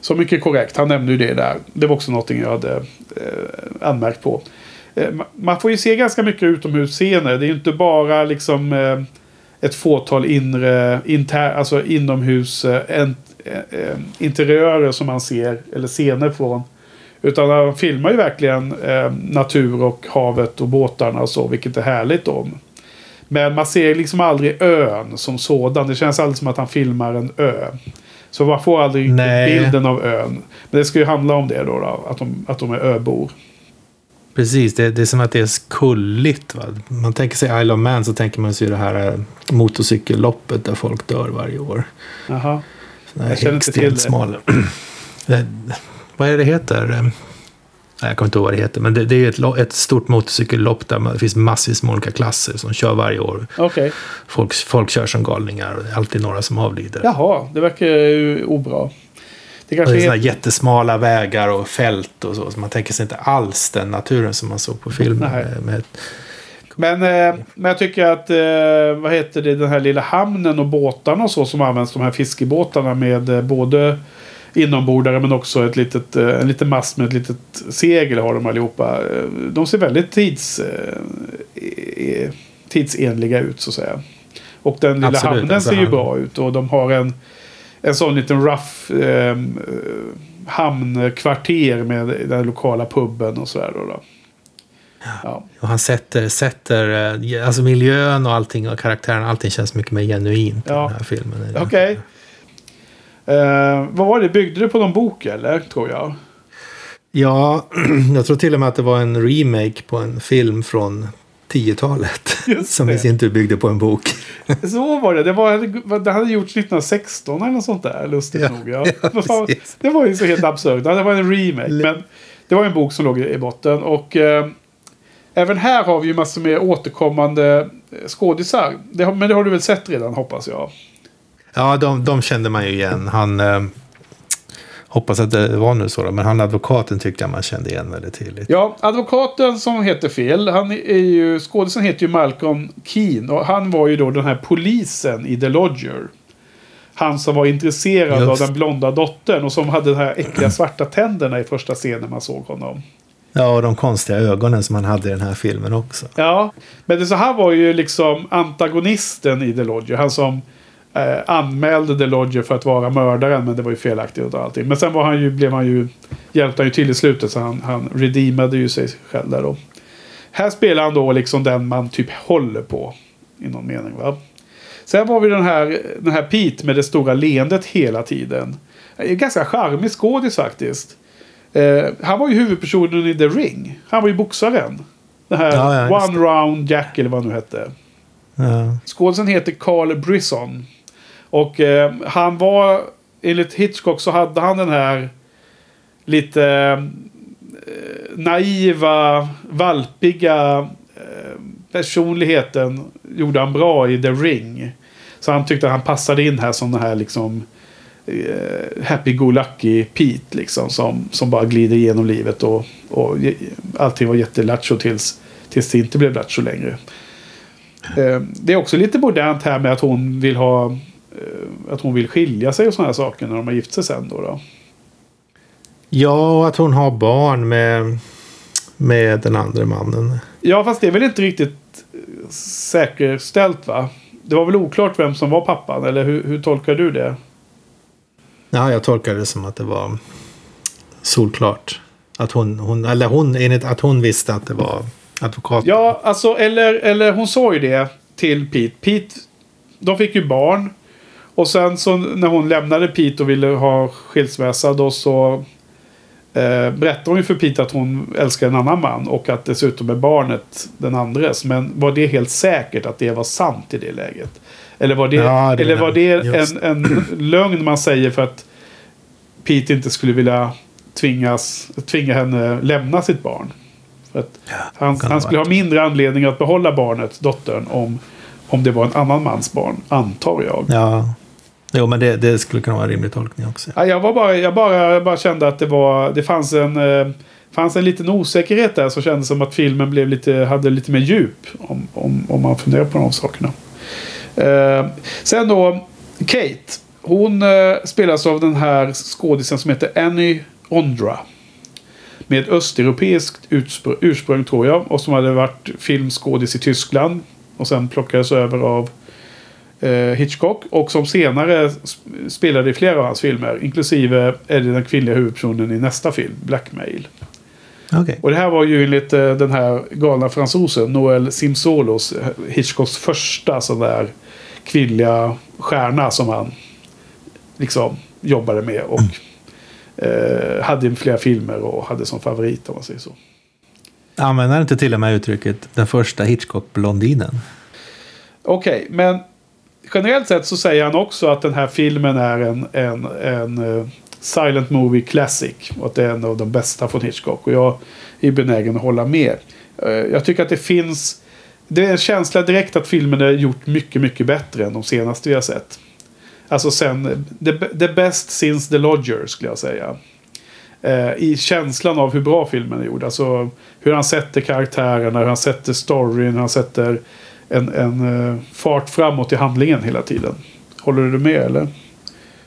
Så mycket korrekt, han nämnde ju det där. Det var också någonting jag hade eh, anmärkt på. Eh, man får ju se ganska mycket utomhusscener. Det är ju inte bara liksom eh, ett fåtal inre, inter, alltså inomhus eh, en, eh, eh, interiörer som man ser, eller scener från. Utan han filmar ju verkligen eh, natur och havet och båtarna och så, vilket är härligt om. Men man ser liksom aldrig ön som sådan. Det känns aldrig som att han filmar en ö. Så man får aldrig Nej. bilden av ön. Men det ska ju handla om det då, då att, de, att de är öbor. precis, det, det är som att det är kulligt. Va? Man tänker sig Isle of Man så tänker man sig det här eh, motorcykelloppet där folk dör varje år. Jaha. Jag känner inte till det. Det- Vad är det heter? Eh, jag kommer inte ihåg vad det heter. Men det, det är ett, ett stort motorcykellopp där det finns massvis med olika klasser som kör varje år. Okej. Folk, folk kör som galningar och det är alltid några som avlider. Jaha, det verkar ju obra. Det Och det kanske är här jättesmala vägar och fält och så. Så man tänker sig inte alls den naturen som man såg på film. Nej. Med, med, Men, eh, men jag tycker att, eh, vad heter det, den här lilla hamnen och båtarna och så som används, de här fiskebåtarna med eh, både inombordare men också ett litet, eh, en liten mast med ett litet segel har de allihopa. Eh, De ser väldigt tids, eh, eh, tidsenliga ut så att säga. Och den lilla Absolut, hamnen alltså ser ju bra ut och de har en, en sån liten rough eh, hamnkvarter med den lokala puben och sådär. Då, då. Ja. Och han sätter, sätter alltså miljön och allting och karaktären, allting känns mycket mer genuint i Ja. den här filmen. Okej. Eh, vad var det? Byggde det på någon bok eller? Tror jag. Ja, jag tror till och med att det var en remake på en film från 10-talet. Just Som i sin tur byggde på en bok. Så var det. Det, var, det hade gjorts 1916 eller något sånt där. Lustigt Ja, nog. Ja. ja, fan, det var ju så helt absurt. Det var en remake. Men det var en bok som låg i botten. Och eh, även här har vi ju massor med återkommande eh, skådisar. Det, men det har du väl sett redan hoppas jag. Ja, de, de kände man ju igen. Han... Eh, hoppas att det var nu så då, men han advokaten tyckte jag man kände igen väldigt tydligt. Ja, advokaten som heter fel. Han är ju, skådisen heter ju Malcolm Keane. Och han var ju då den här polisen i The Lodger. Han som var intresserad Just. av den blonda dottern. Och som hade de här äckliga svarta tänderna i första scenen man såg honom. Ja, och de konstiga ögonen som han hade i den här filmen också. Ja, men det så här var ju liksom antagonisten i The Lodger. Han som eh, anmälde The Lodger för att vara mördaren. Men det var ju felaktigt och allting. Men sen var han ju, blev han ju, hjälpte han ju till i slutet. Så han, han redeemade ju sig själv där då. Här spelar han då liksom den man typ håller på. I någon mening va. Sen var vi den här, den här Pete med det stora leendet hela tiden. En ganska charmig skådis faktiskt. Eh, han var ju huvudpersonen i The Ring. Han var ju boxaren. Den här Ja, ja, One Round Jack eller vad han nu hette. Ja. Skådisen heter Carl Brisson. Och eh, han var, enligt Hitchcock så hade han den här lite eh, naiva, valpiga eh, personligheten. Gjorde han bra i The Ring. Så han tyckte att han passade in här som den här liksom eh, happy-go-lucky Pete liksom. Som, som bara glider igenom livet och, och allting var jättelattjo tills, tills det inte blev lattjo längre. Eh, Det är också lite modernt här med att hon vill ha att hon vill skilja sig och sådana här saker när de har gift sig sen då. då. ja, och att hon har barn med, med den andra mannen. Ja, fast det är väl inte riktigt eh, säkerställt va? Det var väl oklart vem som var pappan, eller hur, hur tolkar du det? Ja, jag tolkar det som att det var solklart. Att hon, hon, eller hon, enligt att hon visste att det var advokaten. Ja, alltså, eller, eller hon sa ju det till Pete. Pete, de fick ju barn. Och sen så när hon lämnade Pete och ville ha skilsmässa då så eh, berättade hon ju för Pete att hon älskar en annan man. Och att dessutom är barnet den andres. Men var det helt säkert att det var sant i det läget? Eller var det, Ja, det eller var det en, en lögn man säger för att Pete inte skulle vilja tvingas, tvinga henne lämna sitt barn? För att han, kan han det skulle ha mindre anledning att behålla barnet, dottern, om, om det var en annan mans barn, antar jag. Ja. Jo, men det, det skulle kunna vara en rimlig tolkning också. Ja, jag, var bara, jag bara, bara kände att det, var, det fanns, en, eh, fanns en liten osäkerhet där som kändes som att filmen blev lite, hade lite mer djup. Om, om, om man funderar på de sakerna. Eh, sen då, Kate. Hon eh, spelas av den här skådisen som heter Annie Ondra. Med östeuropeiskt utspr- ursprung tror jag. Och som hade varit filmskådis i Tyskland. Och sen plockades över av eh, Hitchcock. Och som senare sp- spelade i flera av hans filmer. Inklusive är det den kvinnliga huvudpersonen i nästa film, Blackmail. Okej. Och det här var ju enligt eh, den här galna fransosen Noel Simsolos, eh, Hitchcocks första sån där kvinnliga stjärna som han liksom jobbade med. Och eh, hade flera filmer och hade som favorit om man säger så. Använder inte till och med uttrycket den första Hitchcock-blondinen? Okej, men generellt sett så säger han också att den här filmen är en, en, en eh, silent movie classic. Och att det är en av de bästa från Hitchcock. Och jag är benägen att hålla med. Eh, jag tycker att det finns... Det är en känsla direkt att filmen är gjort mycket, mycket bättre än de senaste vi har sett. Alltså sen... The, the best since the Lodger skulle jag säga. Eh, I känslan av hur bra filmen är gjord. Alltså hur han sätter karaktärerna, hur han sätter storyn, hur han sätter en, en eh, fart framåt i handlingen hela tiden. Håller du med eller?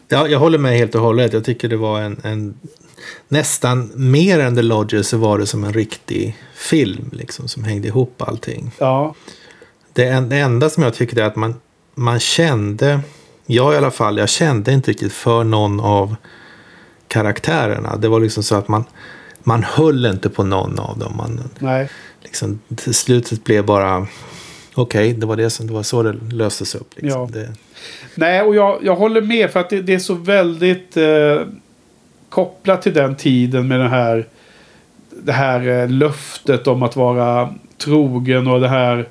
Ja, jag håller med helt och hållet. Jag tycker det var en, en nästan mer än The Lodger så var det som en riktig film liksom som hängde ihop allting. Ja. Det, en, det enda som jag tycker är att man, man kände, jag i alla fall, jag kände inte riktigt för någon av karaktärerna. Det var liksom så att man, man höll inte på någon av dem. Man, Nej. liksom, till slutet blev bara okej, okay, det var det som det var så det löstes upp. Liksom. Ja. Det, Nej, och jag, jag håller med för att det, det är så väldigt eh, kopplat till den tiden med den här, det här eh, löftet om att vara trogen och det här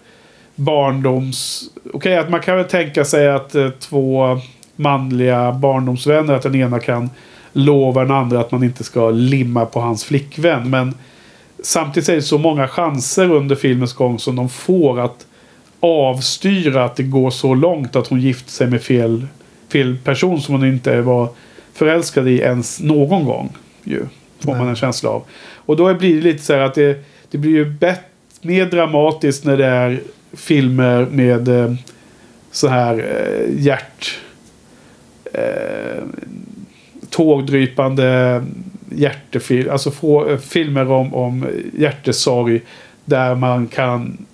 barndoms... Okej, okay, att man kan väl tänka sig att eh, två manliga barndomsvänner, att den ena kan lova den andra att man inte ska limma på hans flickvän. Men samtidigt är det så många chanser under filmens gång som de får att avstyra att det går så långt att hon gifter sig med fel, fel person som hon inte var förälskad i ens någon gång. Ju, får man en känsla av. Och då blir det lite så här att det, det blir ju bättre, mer dramatiskt när det är filmer med eh, så här eh, hjärt... Eh, tågdrypande hjärtefilm, alltså få, filmer om, om hjärtesorg där man kan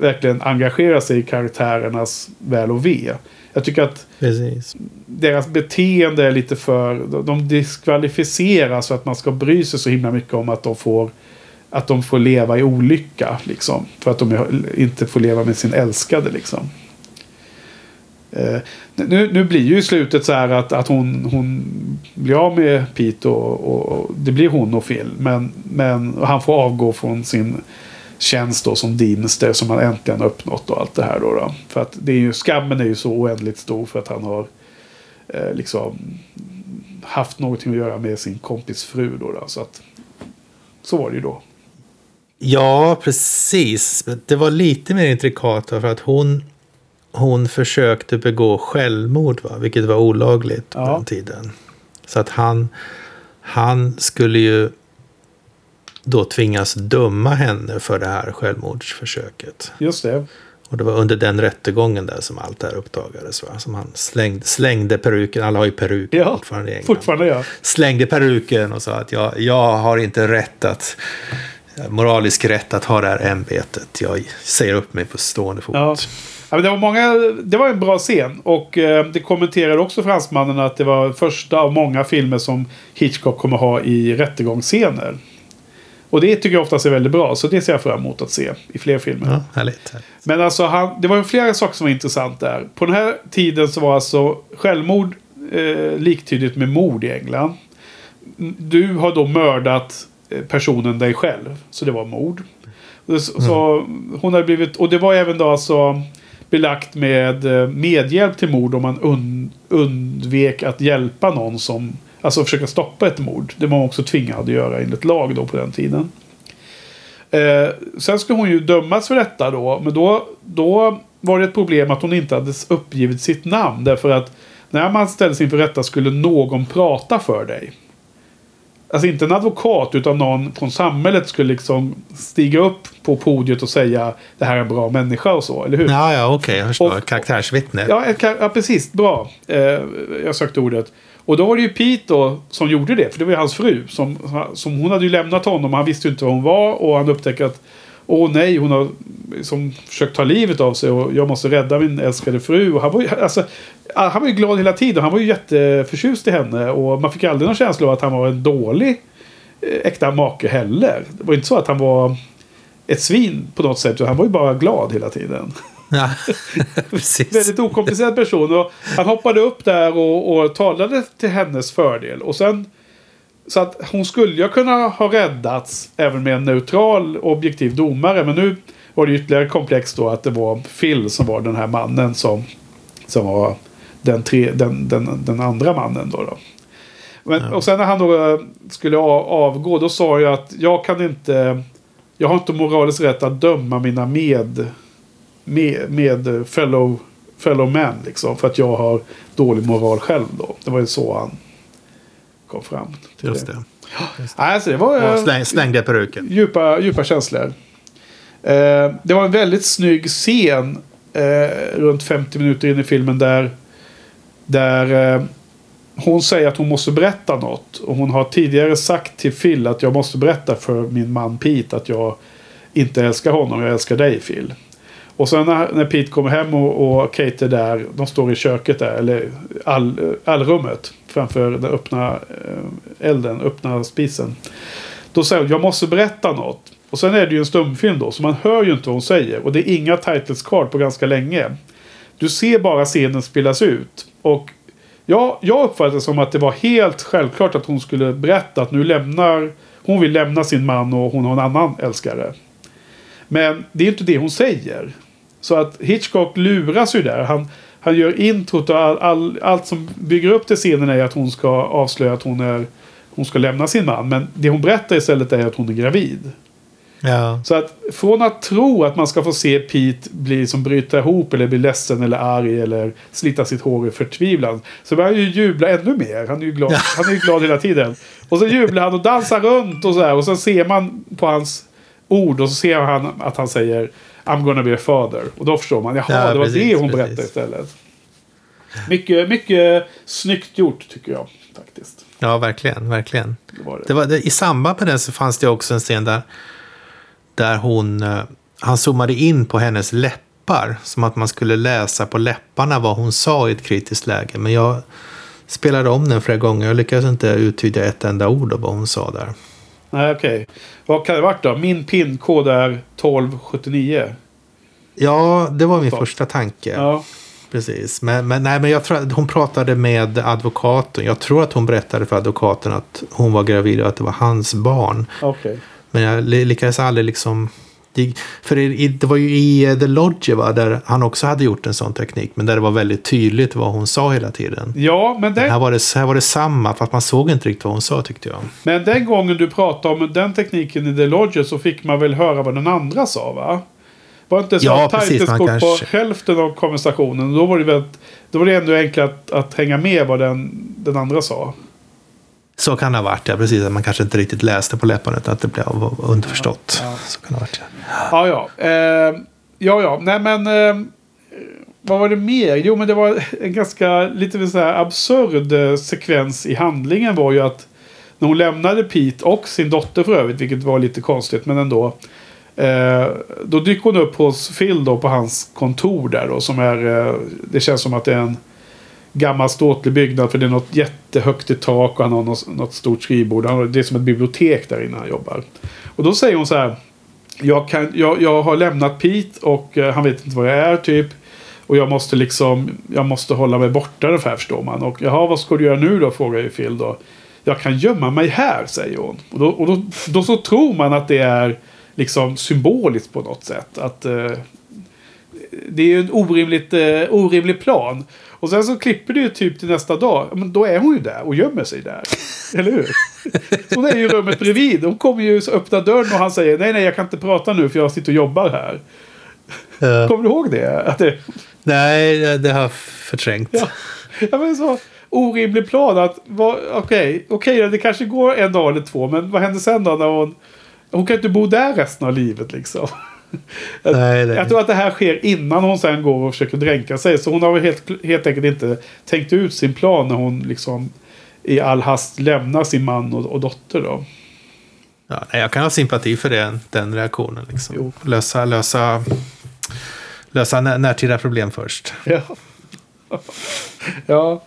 verkligen engagera sig i karaktärernas väl och ve. Jag tycker att Precis. deras beteende är lite för... De diskvalificeras för att man ska bry sig så himla mycket om att de får att de får leva i olycka. Liksom, för att de inte får leva med sin älskade. Liksom. Eh, nu, nu blir ju slutet så här att, att hon, hon blir av med Pete och, och, och det blir hon och Phil. Men, men han får avgå från sin tjänst då som Deemster som han äntligen uppnått och allt det här. Då, då. För att det är ju, skammen är ju så oändligt stor för att han har eh, liksom haft någonting att göra med sin kompis fru. Då, då. Så, att, så var det ju då. Ja, precis. Det var lite mer intrikat för att hon, hon försökte begå självmord, va? vilket var olagligt på Ja. den tiden. Så att han, han skulle ju då tvingas döma henne för det här självmordsförsöket. Just det. Och det var under den rättegången där som allt det här uppdagades. Va? Som han slängde, slängde peruken, alla har ju peruk Ja, fortfarande i England. Fortfarande ja. Slängde peruken och sa att jag, jag har inte rätt att moralisk rätt att ha det här ämbetet. Jag säger upp mig på stående fot. Ja. Ja, det, var många, det var en bra scen. Och eh, det kommenterade också fransmannen att det var första av många filmer som Hitchcock kommer ha i rättegångsscener. Och det tycker jag oftast är väldigt bra. Så det ser jag fram emot att se i fler filmer. Ja, härligt. härligt. Men alltså, han, det var ju flera saker som var intressant där. På den här tiden så var alltså självmord eh, liktydigt med mord i England. Du har då mördat eh, personen dig själv. Så det var mord. Så hon hade blivit, och det var även då alltså belagt med eh, medhjälp till mord om man und, undvek att hjälpa någon som Alltså försöka stoppa ett mord. Det var man också tvingad att göra enligt lag då på den tiden. Eh, sen ska hon ju dömas för detta då. Men då, då var det ett problem att hon inte hade uppgivit sitt namn. Därför att när man ställdes inför rätta skulle någon prata för dig. Alltså inte en advokat utan någon från samhället skulle liksom stiga upp på podiet och säga det här är en bra människa och så, eller hur? Ja, ja, okej. jag förstår. Och- Karaktärsvittne. Ja, ja precis. Bra. Eh, jag sökte ordet. Och då var det ju Pete då som gjorde det. För det var ju hans fru. Som, som hon hade ju lämnat honom. Han visste ju inte var hon var. Och han upptäckte att Åh nej, hon har liksom försökt ta livet av sig och jag måste rädda min älskade fru. Och han, var ju, alltså, han var ju glad hela tiden. Han var ju jätteförtjust i henne. Och man fick aldrig någon känsla av att han var en dålig eh, äkta make heller. Det var ju inte så att han var ett svin på något sätt. utan Han var ju bara glad hela tiden. Ja, precis. Väldigt okomplicerad person. Och han hoppade upp där och, och talade till hennes fördel. Och sen... Så att hon skulle ju kunna ha räddats även med en neutral objektiv domare. Men nu var det ytterligare komplext då att det var Phil som var den här mannen som, som var den, tre, den, den, den andra mannen. Då, då. Men, Och sen när han då eh, skulle avgå då sa jag att jag kan inte... Jag har inte moralisk rätt att döma mina med med, med fellow, fellow man liksom. För att jag har dålig moral själv då. Det var ju så han kom fram till Just det. det. Nej, Alltså, det var Ja, eh, släng, slängde peruken. djupa, djupa känslor. Eh, det var en väldigt snygg scen eh, runt 50 minuter in i filmen där, där eh, hon säger att hon måste berätta något. Och hon har tidigare sagt till Phil att jag måste berätta för min man Pete att jag inte älskar honom, jag älskar dig Phil. Och sen när, när Pete kommer hem och, och Kate är där, de står i köket där, eller all, allrummet framför den öppna eh, elden, öppna spisen. Då säger hon, jag måste berätta något. Och sen är det ju en stumfilm då, så man hör ju inte vad hon säger. Och det är inga titles card på ganska länge. Du ser bara scenen spelas ut. Och ja, jag uppfattade det som att det var helt självklart att hon skulle berätta att nu lämnar... Hon vill lämna sin man och hon har en annan älskare. Men det är inte det hon säger. Så att Hitchcock luras ju där. Han, han gör introt och all, all, allt som bygger upp till scenen är att hon ska avslöja att hon, är, hon ska lämna sin man. Men det hon berättar istället är att hon är gravid. Ja. Så att från att tro att man ska få se Pete bli som bryta ihop eller bli ledsen eller arg eller slita sitt hår i förtvivlan. Så börjar han ju jubla ännu mer. Han är ju glad, han är ju glad hela tiden. Och så jublar han och dansar runt och så här. Och så ser man på hans ord och så ser han att han säger I'm gonna be a father. Och då förstår man, jaha, Ja, det var precis, det hon precis. berättade istället. Mycket, mycket snyggt gjort tycker jag faktiskt. ja, verkligen. verkligen. Det var det. Det var, det, I samband med den så fanns det också en scen där, där hon, eh, han zoomade in på hennes läppar. Som att man skulle läsa på läpparna vad hon sa i ett kritiskt läge. Men jag spelade om den flera gånger. Jag lyckades inte uttyda ett enda ord av vad hon sa där. Nej, okej. Vad kan det varit då? Min pinkod är 1279. Ja, det var min Så. första tanke. Ja. Precis. Men, men, nej, men jag tror att hon pratade med advokaten. Jag tror att hon berättade för advokaten att hon var gravid och att det var hans barn. Okej. Men jag ly- lyckades aldrig liksom... det- För i, det var ju i eh, The Lodge va, där han också hade gjort en sån teknik. Men där det var väldigt tydligt vad hon sa hela tiden. Ja, men den, Här var, det, här var det samma, fast man såg inte riktigt vad hon sa tyckte jag. men den gången du pratade om den tekniken i The Lodger så fick man väl höra vad den andra sa va? Var det inte så Ja, precis, man kanske- på hälften av konversationen? Då var det, väl, då var det ändå enklare att, att hänga med vad den, den andra sa. Så kan det ha varit, ja. Precis, att man kanske inte riktigt läste på läpparna utan att det blev underförstått. Ja. Så kan det ha varit, ja. Ja, ja. Eh, ja, ja. Nej, men... Eh, vad var det mer? Jo, men det var en ganska lite så här absurd eh, sekvens i handlingen var ju att när hon lämnade Pete och sin dotter för övrigt, vilket var lite konstigt, men ändå. Eh, då dyker hon upp hos Phil då på hans kontor där då, som är... Eh, det känns som att det är en gammal ståtlig byggnad för det är något jättehögt i tak och han har något, något stort skrivbord. Han har, det är som ett bibliotek där inne han jobbar. Och då säger hon så här. Jag, kan, jag, jag har lämnat Pete och eh, han vet inte vad jag är typ. Och jag måste liksom, jag måste hålla mig borta ungefär förstår man. Och jaha, vad ska du göra nu då? Frågar ju Phil då. Jag kan gömma mig här, säger hon. Och då, och då, då så tror man att det är liksom symboliskt på något sätt. Att eh, det är ju en orimligt, eh, orimlig plan. Och sen så klipper det ju typ till nästa dag. Men då är hon ju där och gömmer sig där. Eller hur? Hon är ju i rummet bredvid. Hon kommer ju så öppna dörren och han säger nej, nej, jag kan inte prata nu för jag sitter och jobbar här. Eh, Kommer du ihåg det? Att det nej, det- har jag förträngt. ja, ja, men så orimlig plan att okej, okej, då, det kanske går en dag eller två, men vad händer sen då när hon hon kan inte bo där resten av livet liksom. Nej, nej. Jag tror att det här sker innan hon sen går och försöker dränka sig. Så hon har väl helt, helt enkelt inte tänkt ut sin plan när hon liksom i all hast lämnar sin man och, och dotter då. Ja, nej, jag kan ha sympati för det, den reaktionen. Liksom. Jo. Lösa, lösa, lösa när, närtida problem först. Ja. ja,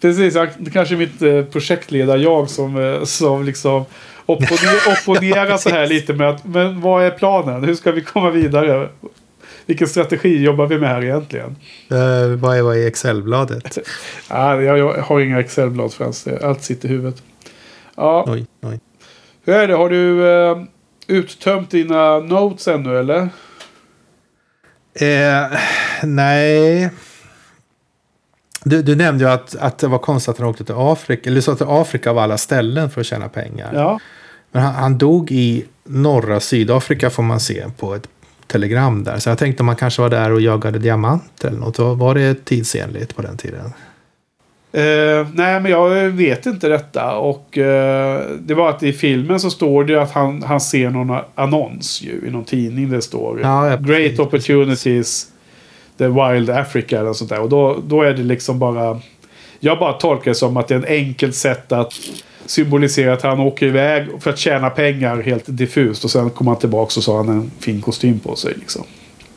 precis. Kanske är mitt eh, projektledar-jag som, eh, som liksom opponer, opponerar så här lite med att men vad är planen? Hur ska vi komma vidare? Vilken strategi jobbar vi med här egentligen? Uh, vad är vad i Excel-bladet? Ja, jag, jag har inga Excel-blad förrän. Allt sitter i huvudet. Ja, Oj, oj. hur är det? Har du eh, uttömt dina notes ännu eller? Eh, nej. Du, du nämnde ju att, att det var konstigt att han åkte till Afrika. Eller så till Afrika av alla ställen för att tjäna pengar. Ja. Men han, han dog i norra Sydafrika får man se på ett telegram där. Så jag tänkte om man kanske var där och jagade diamanter eller något. Var det tidsenligt på den tiden? Eh, nej, men jag vet inte detta. Och eh, det var att i filmen så står det att han, han ser någon annons ju, i någon tidning. Det står Ja, Great opportunities. The Wild Africa eller sånt där. Och då, då är det liksom bara... Jag bara tolkar det som att det är en enkelt sätt att symbolisera att han åker iväg för att tjäna pengar helt diffust. Och sen kommer han tillbaka och så har han en fin kostym på sig. Liksom.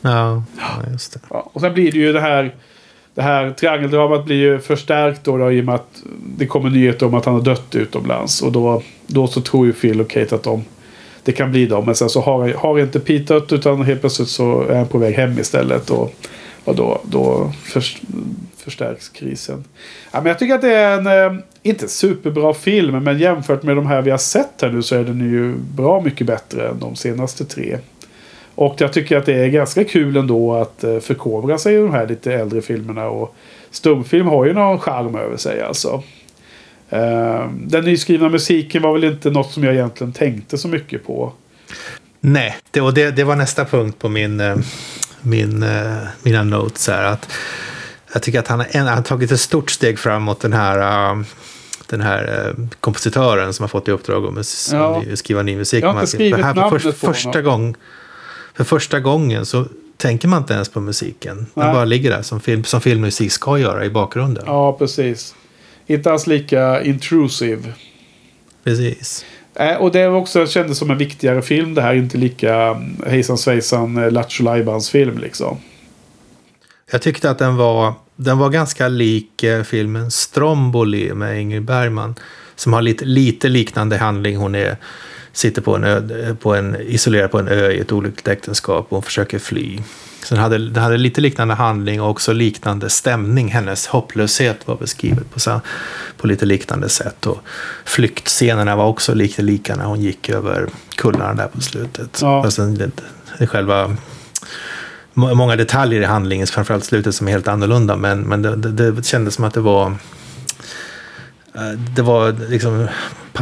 Ja, just det. Ja, och sen blir det ju det här... Det här triangeldramat blir ju förstärkt då, då i och med att det kommer nyheter om att han har dött utomlands. Och då, då så tror ju Phil och Kate att de, det kan bli då. Men sen så har, har inte Peter utan helt plötsligt så är han på väg hem istället. Och, och då, då förstärks krisen. Ja, men jag tycker att det är en, eh, inte superbra film, men jämfört med de här vi har sett här nu så är den ju bra mycket bättre än de senaste tre. Och jag tycker att det är ganska kul ändå att eh, förkovra sig i de här lite äldre filmerna. Och stumfilm har ju någon charm över sig alltså. Ehm, den nyskrivna musiken var väl inte något som jag egentligen tänkte så mycket på. Nej, det, och det, det var nästa punkt på min, eh, min, mina notes. Här, att jag tycker att han har tagit ett stort steg framåt den här den här kompositören som har fått i uppdrag att ja. skriva ny musik. Jag har inte skrivit här namnet för, första gång för första gången så tänker man inte ens på musiken. Den Nej. bara ligger där som, film, som filmmusik ska göra i bakgrunden. Ja, precis. Inte alls lika intrusive. Precis. Eh, och det också kändes som en viktigare film. Det här inte lika mm, hejsan svejsan eh, Lattjo film liksom. Jag tyckte att den var, den var ganska lik eh, filmen Stromboli med Ingrid Bergman. Som har lite, lite liknande handling. Hon är sitter på en, ö, på en, isolerad på en ö i ett olyckligt äktenskap och hon försöker fly. Så den hade, den hade lite liknande handling och också liknande stämning. Hennes hopplöshet var beskrivet på, på lite liknande sätt. Och flyktscenerna var också lite lika när hon gick över kullarna där på slutet. Ja. Fast det, det själva många detaljer i handlingen, framförallt slutet som är helt annorlunda. Men, men det, det, det kändes som att det var det var liksom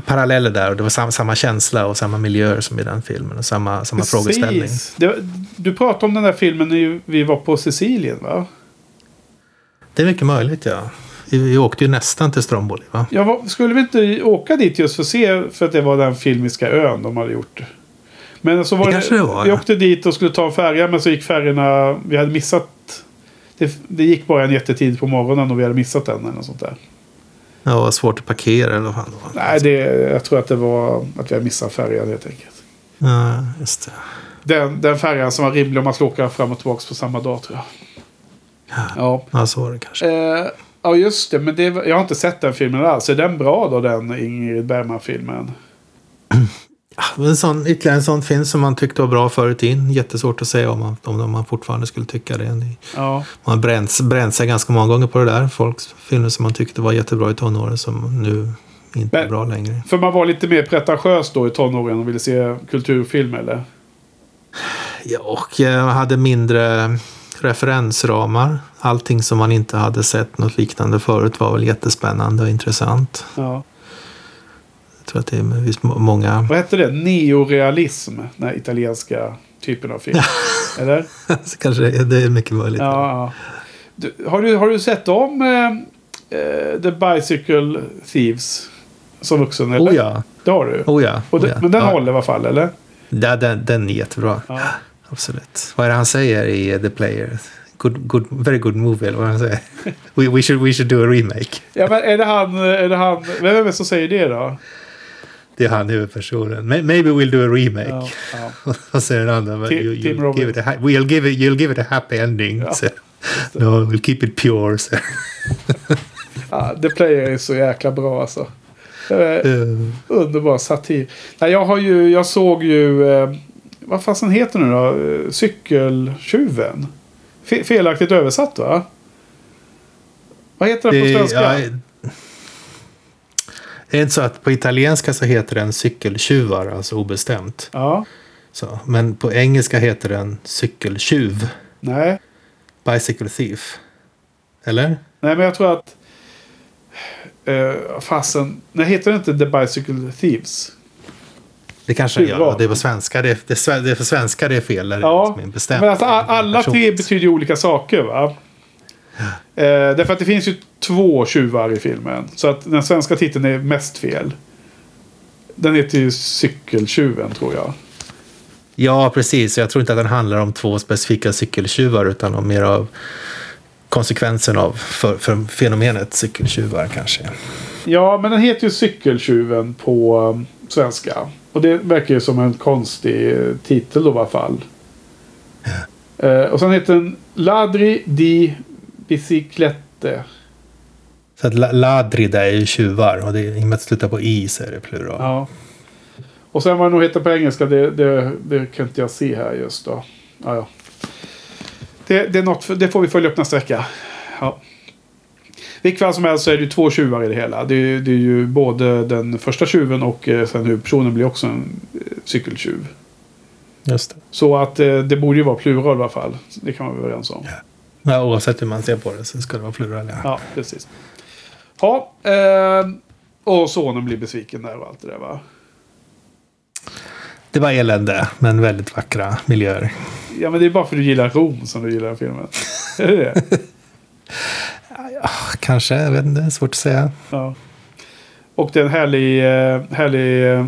paralleller där och det var samma, samma känsla och samma miljöer som i den filmen och samma, samma frågeställning. Det, du pratade om den där filmen när vi var på Sicilien va? Det är mycket möjligt ja. Vi, vi åkte ju nästan till Stromboli va? Ja, skulle vi inte åka dit just för att se för att det var den filmiska ön de hade gjort? Men så var det, det, det var, vi ja. åkte dit och skulle ta en färja men så gick färjorna, vi hade missat det, det gick bara en jättetid på morgonen och vi hade missat den eller något sånt där. Ja, svårt att parkera eller vad fan det var. Nej, det, jag tror att det var att vi hade missat färjan helt enkelt. Ja, just det. Den, den färjan som var rimlig om man skulle åka fram och tillbaka på samma dag tror jag. Ja, ja. ja så var det kanske. Eh, ja, just det. Men det, jag har inte sett den filmen alls. Är den bra då, den Ingrid Bergman-filmen? En sån, ytterligare en sån film som man tyckte var bra förut in. Jättesvårt att säga om man, om man fortfarande skulle tycka det. Ja. Man bränt, bränt sig ganska många gånger på det där. Folks filmer som man tyckte var jättebra i tonåren som nu inte Men, är bra längre. För man var lite mer pretentiös då i tonåren och ville se kulturfilm eller? Ja, och jag hade mindre referensramar. Allting som man inte hade sett något liknande förut var väl jättespännande och intressant. Ja tror att det visst många... Vad hette det? Neorealism? Den här italienska typen av film. Eller? Kanske det är mycket möjligt. Ja, ja. Du, har, du, har du sett om eh, eh, The Bicycle Thieves? Som vuxen eller? Oh ja. Det har du? Oh ja. Oh ja. Men den ja. håller i alla fall eller? Ja, den, den är jättebra. Ja. Absolut. Vad är det han säger i The Player? Good, good, very good movie, eller vad han säger. we, we, should, we should do a remake. Ja, men är det han... Är det han vem är det som säger det då? Det är han huvudpersonen. Maybe we'll do a remake. Ja, ja. Vad säger den andra? Tim, you, Tim give it a, we'll give it, you'll give it a happy ending. Ja, so, no, we'll keep it pure. So. ja, The Player är så jäkla bra alltså. Uh. Underbar satir. Nej, jag, har ju, jag såg ju... Eh, vad fasen heter den då? Cykeltjuven. Fe felaktigt översatt va? Vad heter den på svenska? Ja, det är inte så att på italienska så heter den cykeltjuvar, alltså obestämt. Ja. Så, men på engelska heter den cykeltjuv. Nej. Bicycle thief. Eller? Nej, men jag tror att... Uh, fasen. Nej, heter det inte The Bicycle Thieves? Det kanske gör. Ja, det är på svenska. Det är, det är, det är för svenska det är fel. ja, liksom bestämt, men alltså, alla tre betyder ju olika saker va? Eh, därför att det finns ju två tjuvar i filmen. Så att den svenska titeln är mest fel. Den heter ju Cykeltjuven tror jag. Ja, precis. Jag tror inte att den handlar om två specifika cykeltjuvar utan om mer av konsekvensen av för, för fenomenet cykeltjuvar kanske. Ja, men den heter ju Cykeltjuven på um, svenska. Och det verkar ju som en konstig titel då i alla fall. Ja. Uh, och sen heter den Ladri di Biciclette. Så att ladrida är ju tjuvar och det, i och med att det slutar på i så är det plural. Ja. Och sen vad det nog heter på engelska, det, det, det kan inte jag se här just då. Ja, ja. Det, det, är något, det får vi följa upp nästa vecka. Ja. Vilket fall som helst så är det ju två tjuvar i det hela. Det är, det är ju både den första tjuven och eh, sen huvudpersonen blir också en eh, cykeltjuv. Just det. Så att eh, det borde ju vara plural i alla fall. Det kan man vara överens om. Ja, oavsett hur man ser på det så ska det vara plural. Ja. Ja, precis. Ja, eh, och sonen blir besviken där och allt det där va. Det var elände, men väldigt vackra miljöer. Ja, men det är bara för att du gillar Rom som du gillar filmen. är det det? Kanske, jag vet inte, svårt att säga. Ja. Och det är en härlig, eh, härlig eh,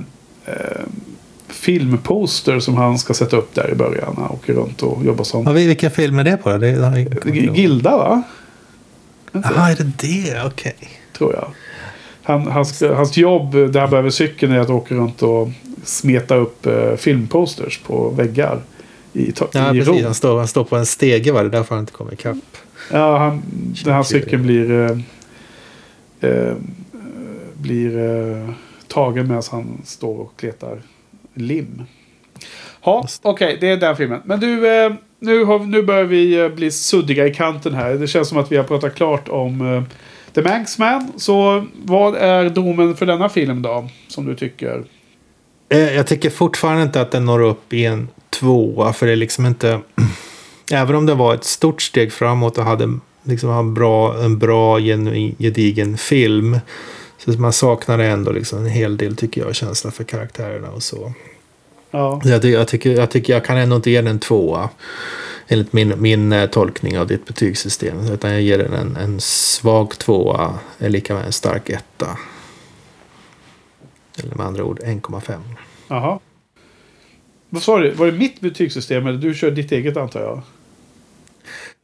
filmposter som han ska sätta upp där i början. Han åker runt och jobbar som Ja, vi- vilken film är det på? då? Det G- Gilda va? Jaha, är det det? Okej. Tror jag. Han, hans, hans jobb där han behöver cykeln är att åka runt och smeta upp eh, filmposters på väggar. I, Ja, i precis. Han står, han står på en stege, var det därför han inte kom ikapp. Ja, han, den här cykeln blir, eh, eh, blir eh, tagen medan han står och kletar lim. Ja, okej, det är den filmen. Men du, eh, nu, har, nu börjar vi eh, bli suddiga i kanten här. Det känns som att vi har pratat klart om eh, The Manxman. Så vad är domen för denna film då? Som du tycker? Eh, Jag tycker fortfarande inte att den når upp i en tvåa. För det är liksom inte... Även om det var ett stort steg framåt och hade liksom en bra, en bra genuin, gedigen film. Så man saknar ändå liksom en hel del, tycker jag, känsla för karaktärerna och så. Ja, Jag, jag, tycker, jag tycker jag kan ändå inte ge den en tvåa. Enligt min, min eh, tolkning av ditt betygssystem. Utan jag ger den en, en svag tvåa. Är lika med en stark etta. Eller med andra ord 1,5. jaha. Vad sa du? Var det mitt betygssystem eller du kör ditt eget antar jag?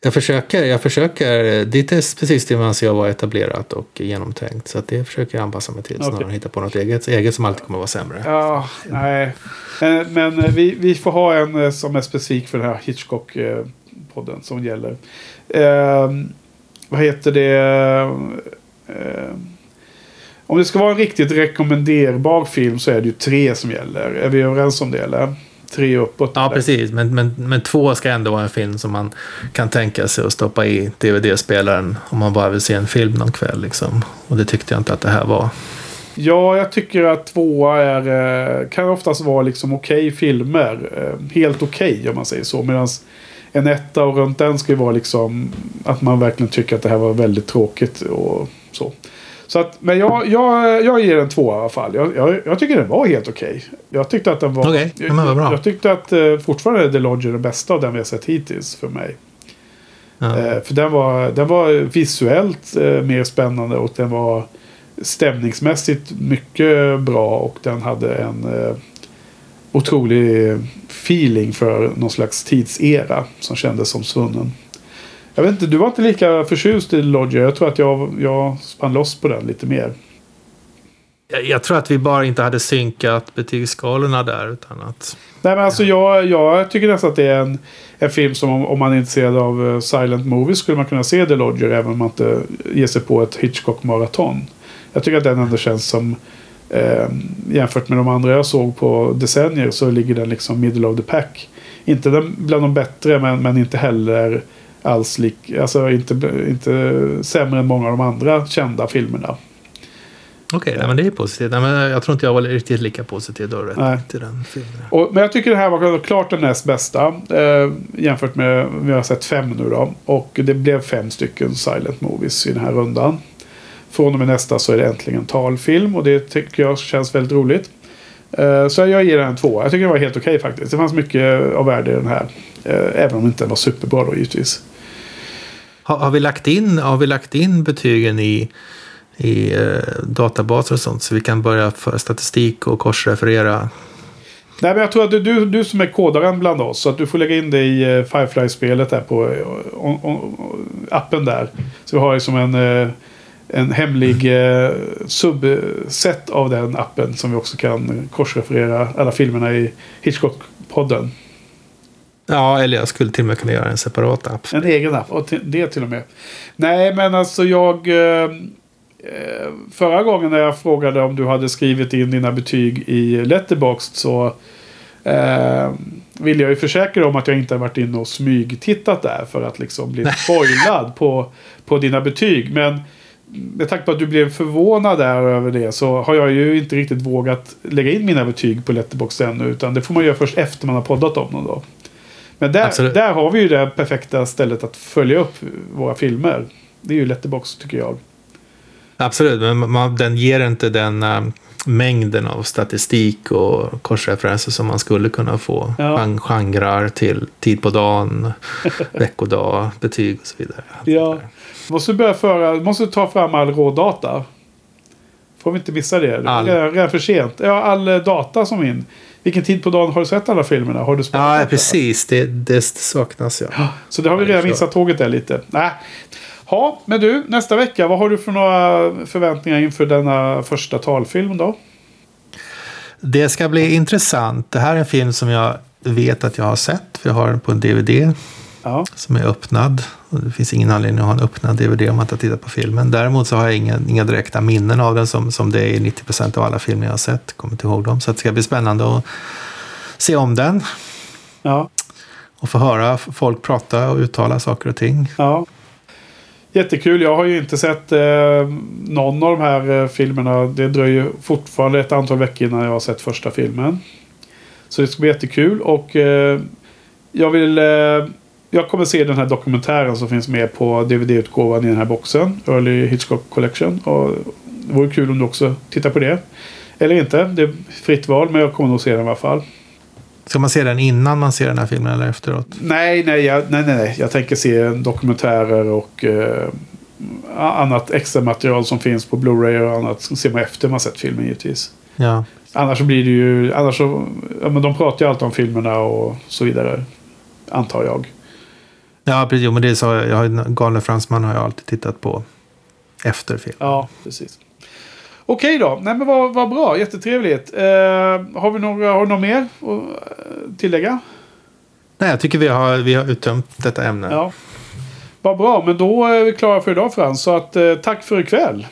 Jag försöker, jag försöker. Ditt är precis det man anser jag vara etablerat och genomtänkt. Så det försöker jag anpassa mig till. Snarare Okej. än hitta på något eget, eget som alltid kommer vara sämre. Ja, nej. Men eh, vi, vi får ha en eh, som är specifik för den här Hitchcock-podden som gäller. Eh, vad heter det? Eh, om det ska vara en riktigt rekommenderbar film så är det ju tre som gäller. Är vi överens om det eller? Tre uppåt. Ja, eller? precis. Men, men, men två ska ändå vara en film som man kan tänka sig att stoppa i DVD-spelaren om man bara vill se en film någon kväll. Liksom. Och det tyckte jag inte att det här var. Ja, jag tycker att tvåa är, eh, kan oftast vara liksom okej filmer. Eh, Helt okej om man säger så. Medan en etta och runt den ska ju vara liksom att man verkligen tycker att det här var väldigt tråkigt och så. Så att, men jag, jag, jag ger en tvåa i alla fall. Jag, jag, jag tycker den var helt okej. Jag tyckte att den var... Okej, ja, jag, bra. jag tyckte att eh, fortfarande är The Lodger den bästa av den vi har sett hittills för mig. Ja. Eh, för den var, den var visuellt eh, mer spännande och den var stämningsmässigt mycket bra och den hade en eh, otrolig feeling för någon slags tidsera som kändes som svunnen. Jag vet inte, du var inte lika förtjust i Lodger. Jag tror att jag, jag spann loss på den lite mer. Jag, jag tror att vi bara inte hade synkat betygsskalorna där. Utan att, Nej men alltså jag, jag tycker nästan att det är en, en film som om, om man är intresserad av eh, silent movies skulle man kunna se The Lodger även om man inte ger sig på ett Hitchcock-maraton. Jag tycker att den ändå känns som eh, jämfört med de andra jag såg på decennier så ligger den liksom middle of the pack. Inte den, bland de bättre men, men inte heller alls lik, alltså inte, inte sämre än många av de andra kända filmerna. Okej, nej, men det är positivt. Nej, men jag tror inte jag var riktigt lika positiv då Nej. till den filmen. Och, men jag tycker det här var klart den näst bästa. Eh, jämfört med, vi har sett fem nu då. Och det blev fem stycken silent movies i den här rundan. Från och med nästa så är det äntligen en talfilm och det tycker jag känns väldigt roligt. Eh, så jag ger den en två. Jag tycker det var helt okej faktiskt. Det fanns mycket av värde i den här. Eh, även om den inte var superbra då givetvis. Har, har, vi lagt in, har vi lagt in betygen i, i eh, databaser och sånt så vi kan börja föra statistik och korsreferera? Nej, men jag tror att du, du, du som är kodaren bland oss. Så att du får lägga in det i eh, Firefly-spelet där på eh, on, on, appen där. Så vi har som liksom en, eh, en hemlig eh, subset av den appen. Som vi också kan korsreferera alla filmerna i Hitchcock-podden. Ja, eller jag skulle till och med kunna göra en separat app. En egen app. Och det till och med. Nej, men alltså jag... Eh, eh, förra gången när jag frågade om du hade skrivit in dina betyg i Letterboxd så eh, ville jag ju försäkra dig om att jag inte har varit inne och smygtittat där för att liksom bli spoilad på, på dina betyg. Men med tanke på att du blev förvånad där över det så har jag ju inte riktigt vågat lägga in mina betyg på Letterboxd ännu. Utan det får man göra först efter man har poddat om dem då. Men där, där har vi ju det perfekta stället att följa upp våra filmer. Det är ju Letterboxd tycker jag. Absolut, men man, den ger inte den uh, mängden av statistik och korsreferenser som man skulle kunna få. Ja. Genrer till tid på dagen, veckodag, betyg och så vidare. Ja. Måste börja föra, måste ta fram all rådata. Får vi inte missa det. All. Redan, redan för sent. Ja, all eh, data som in. Vilken tid på dagen har du sett alla filmerna? Har du ja, precis. Det, det saknas ja. ja. Så det har vi redan missat tåget där lite. Nej. Ja, men du, nästa vecka, vad har du för några förväntningar inför denna första talfilm då? Det ska bli intressant. Det här är en film som jag vet att jag har sett. För jag har den på en DVD. Ja. Som är öppnad. Och det finns ingen anledning att ha en öppnad DVD om man inte tittar på filmen. Däremot så har jag inga, inga direkta minnen av den som, som det är i 90 procent av alla filmer jag har sett. Kommer inte ihåg dem. Så det ska bli spännande att se om den. Ja. Och få höra folk prata och uttala saker och ting. Ja. Jättekul. Jag har ju inte sett eh, någon av de här eh, filmerna. Det dröjer fortfarande ett antal veckor innan jag har sett första filmen. Så det ska bli jättekul. Och eh, jag vill... Jag kommer se den här dokumentären som finns med på DVD-utgåvan i den här boxen. Early Hitchcock Collection. Och det vore kul om du också tittar på det. Eller inte. Det är fritt val. Men jag kommer nog se den i alla fall. Ska man se den innan man ser den här filmen eller efteråt? Nej, nej, jag, nej, nej, nej. Jag tänker se dokumentärer och eh, annat extra material som finns på Blu-ray och annat. ser man efter man sett filmen givetvis. Ja. Annars så blir det ju... Annars så, ja, men de pratar ju alltid om filmerna och så vidare. Antar jag. Ja, precis. Jo, men det så. Jag har, Galne Fransman har jag alltid tittat på efter filmen. Ja, precis. Okej då, nej men vad, vad bra, jättetrevligt. Eh, har, vi några, har du något mer att eh, tillägga? Nej, jag tycker vi har, vi har uttömt detta ämne. Ja. Vad bra, men då är vi klara för idag Frans. Så att, eh, tack för ikväll.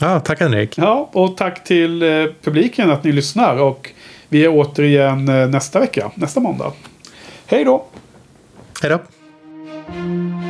Ja, tack Henrik. Ja, och tack till eh, publiken att ni lyssnar. Och vi är återigen eh, nästa vecka, nästa måndag. Hej då! Hej då! Música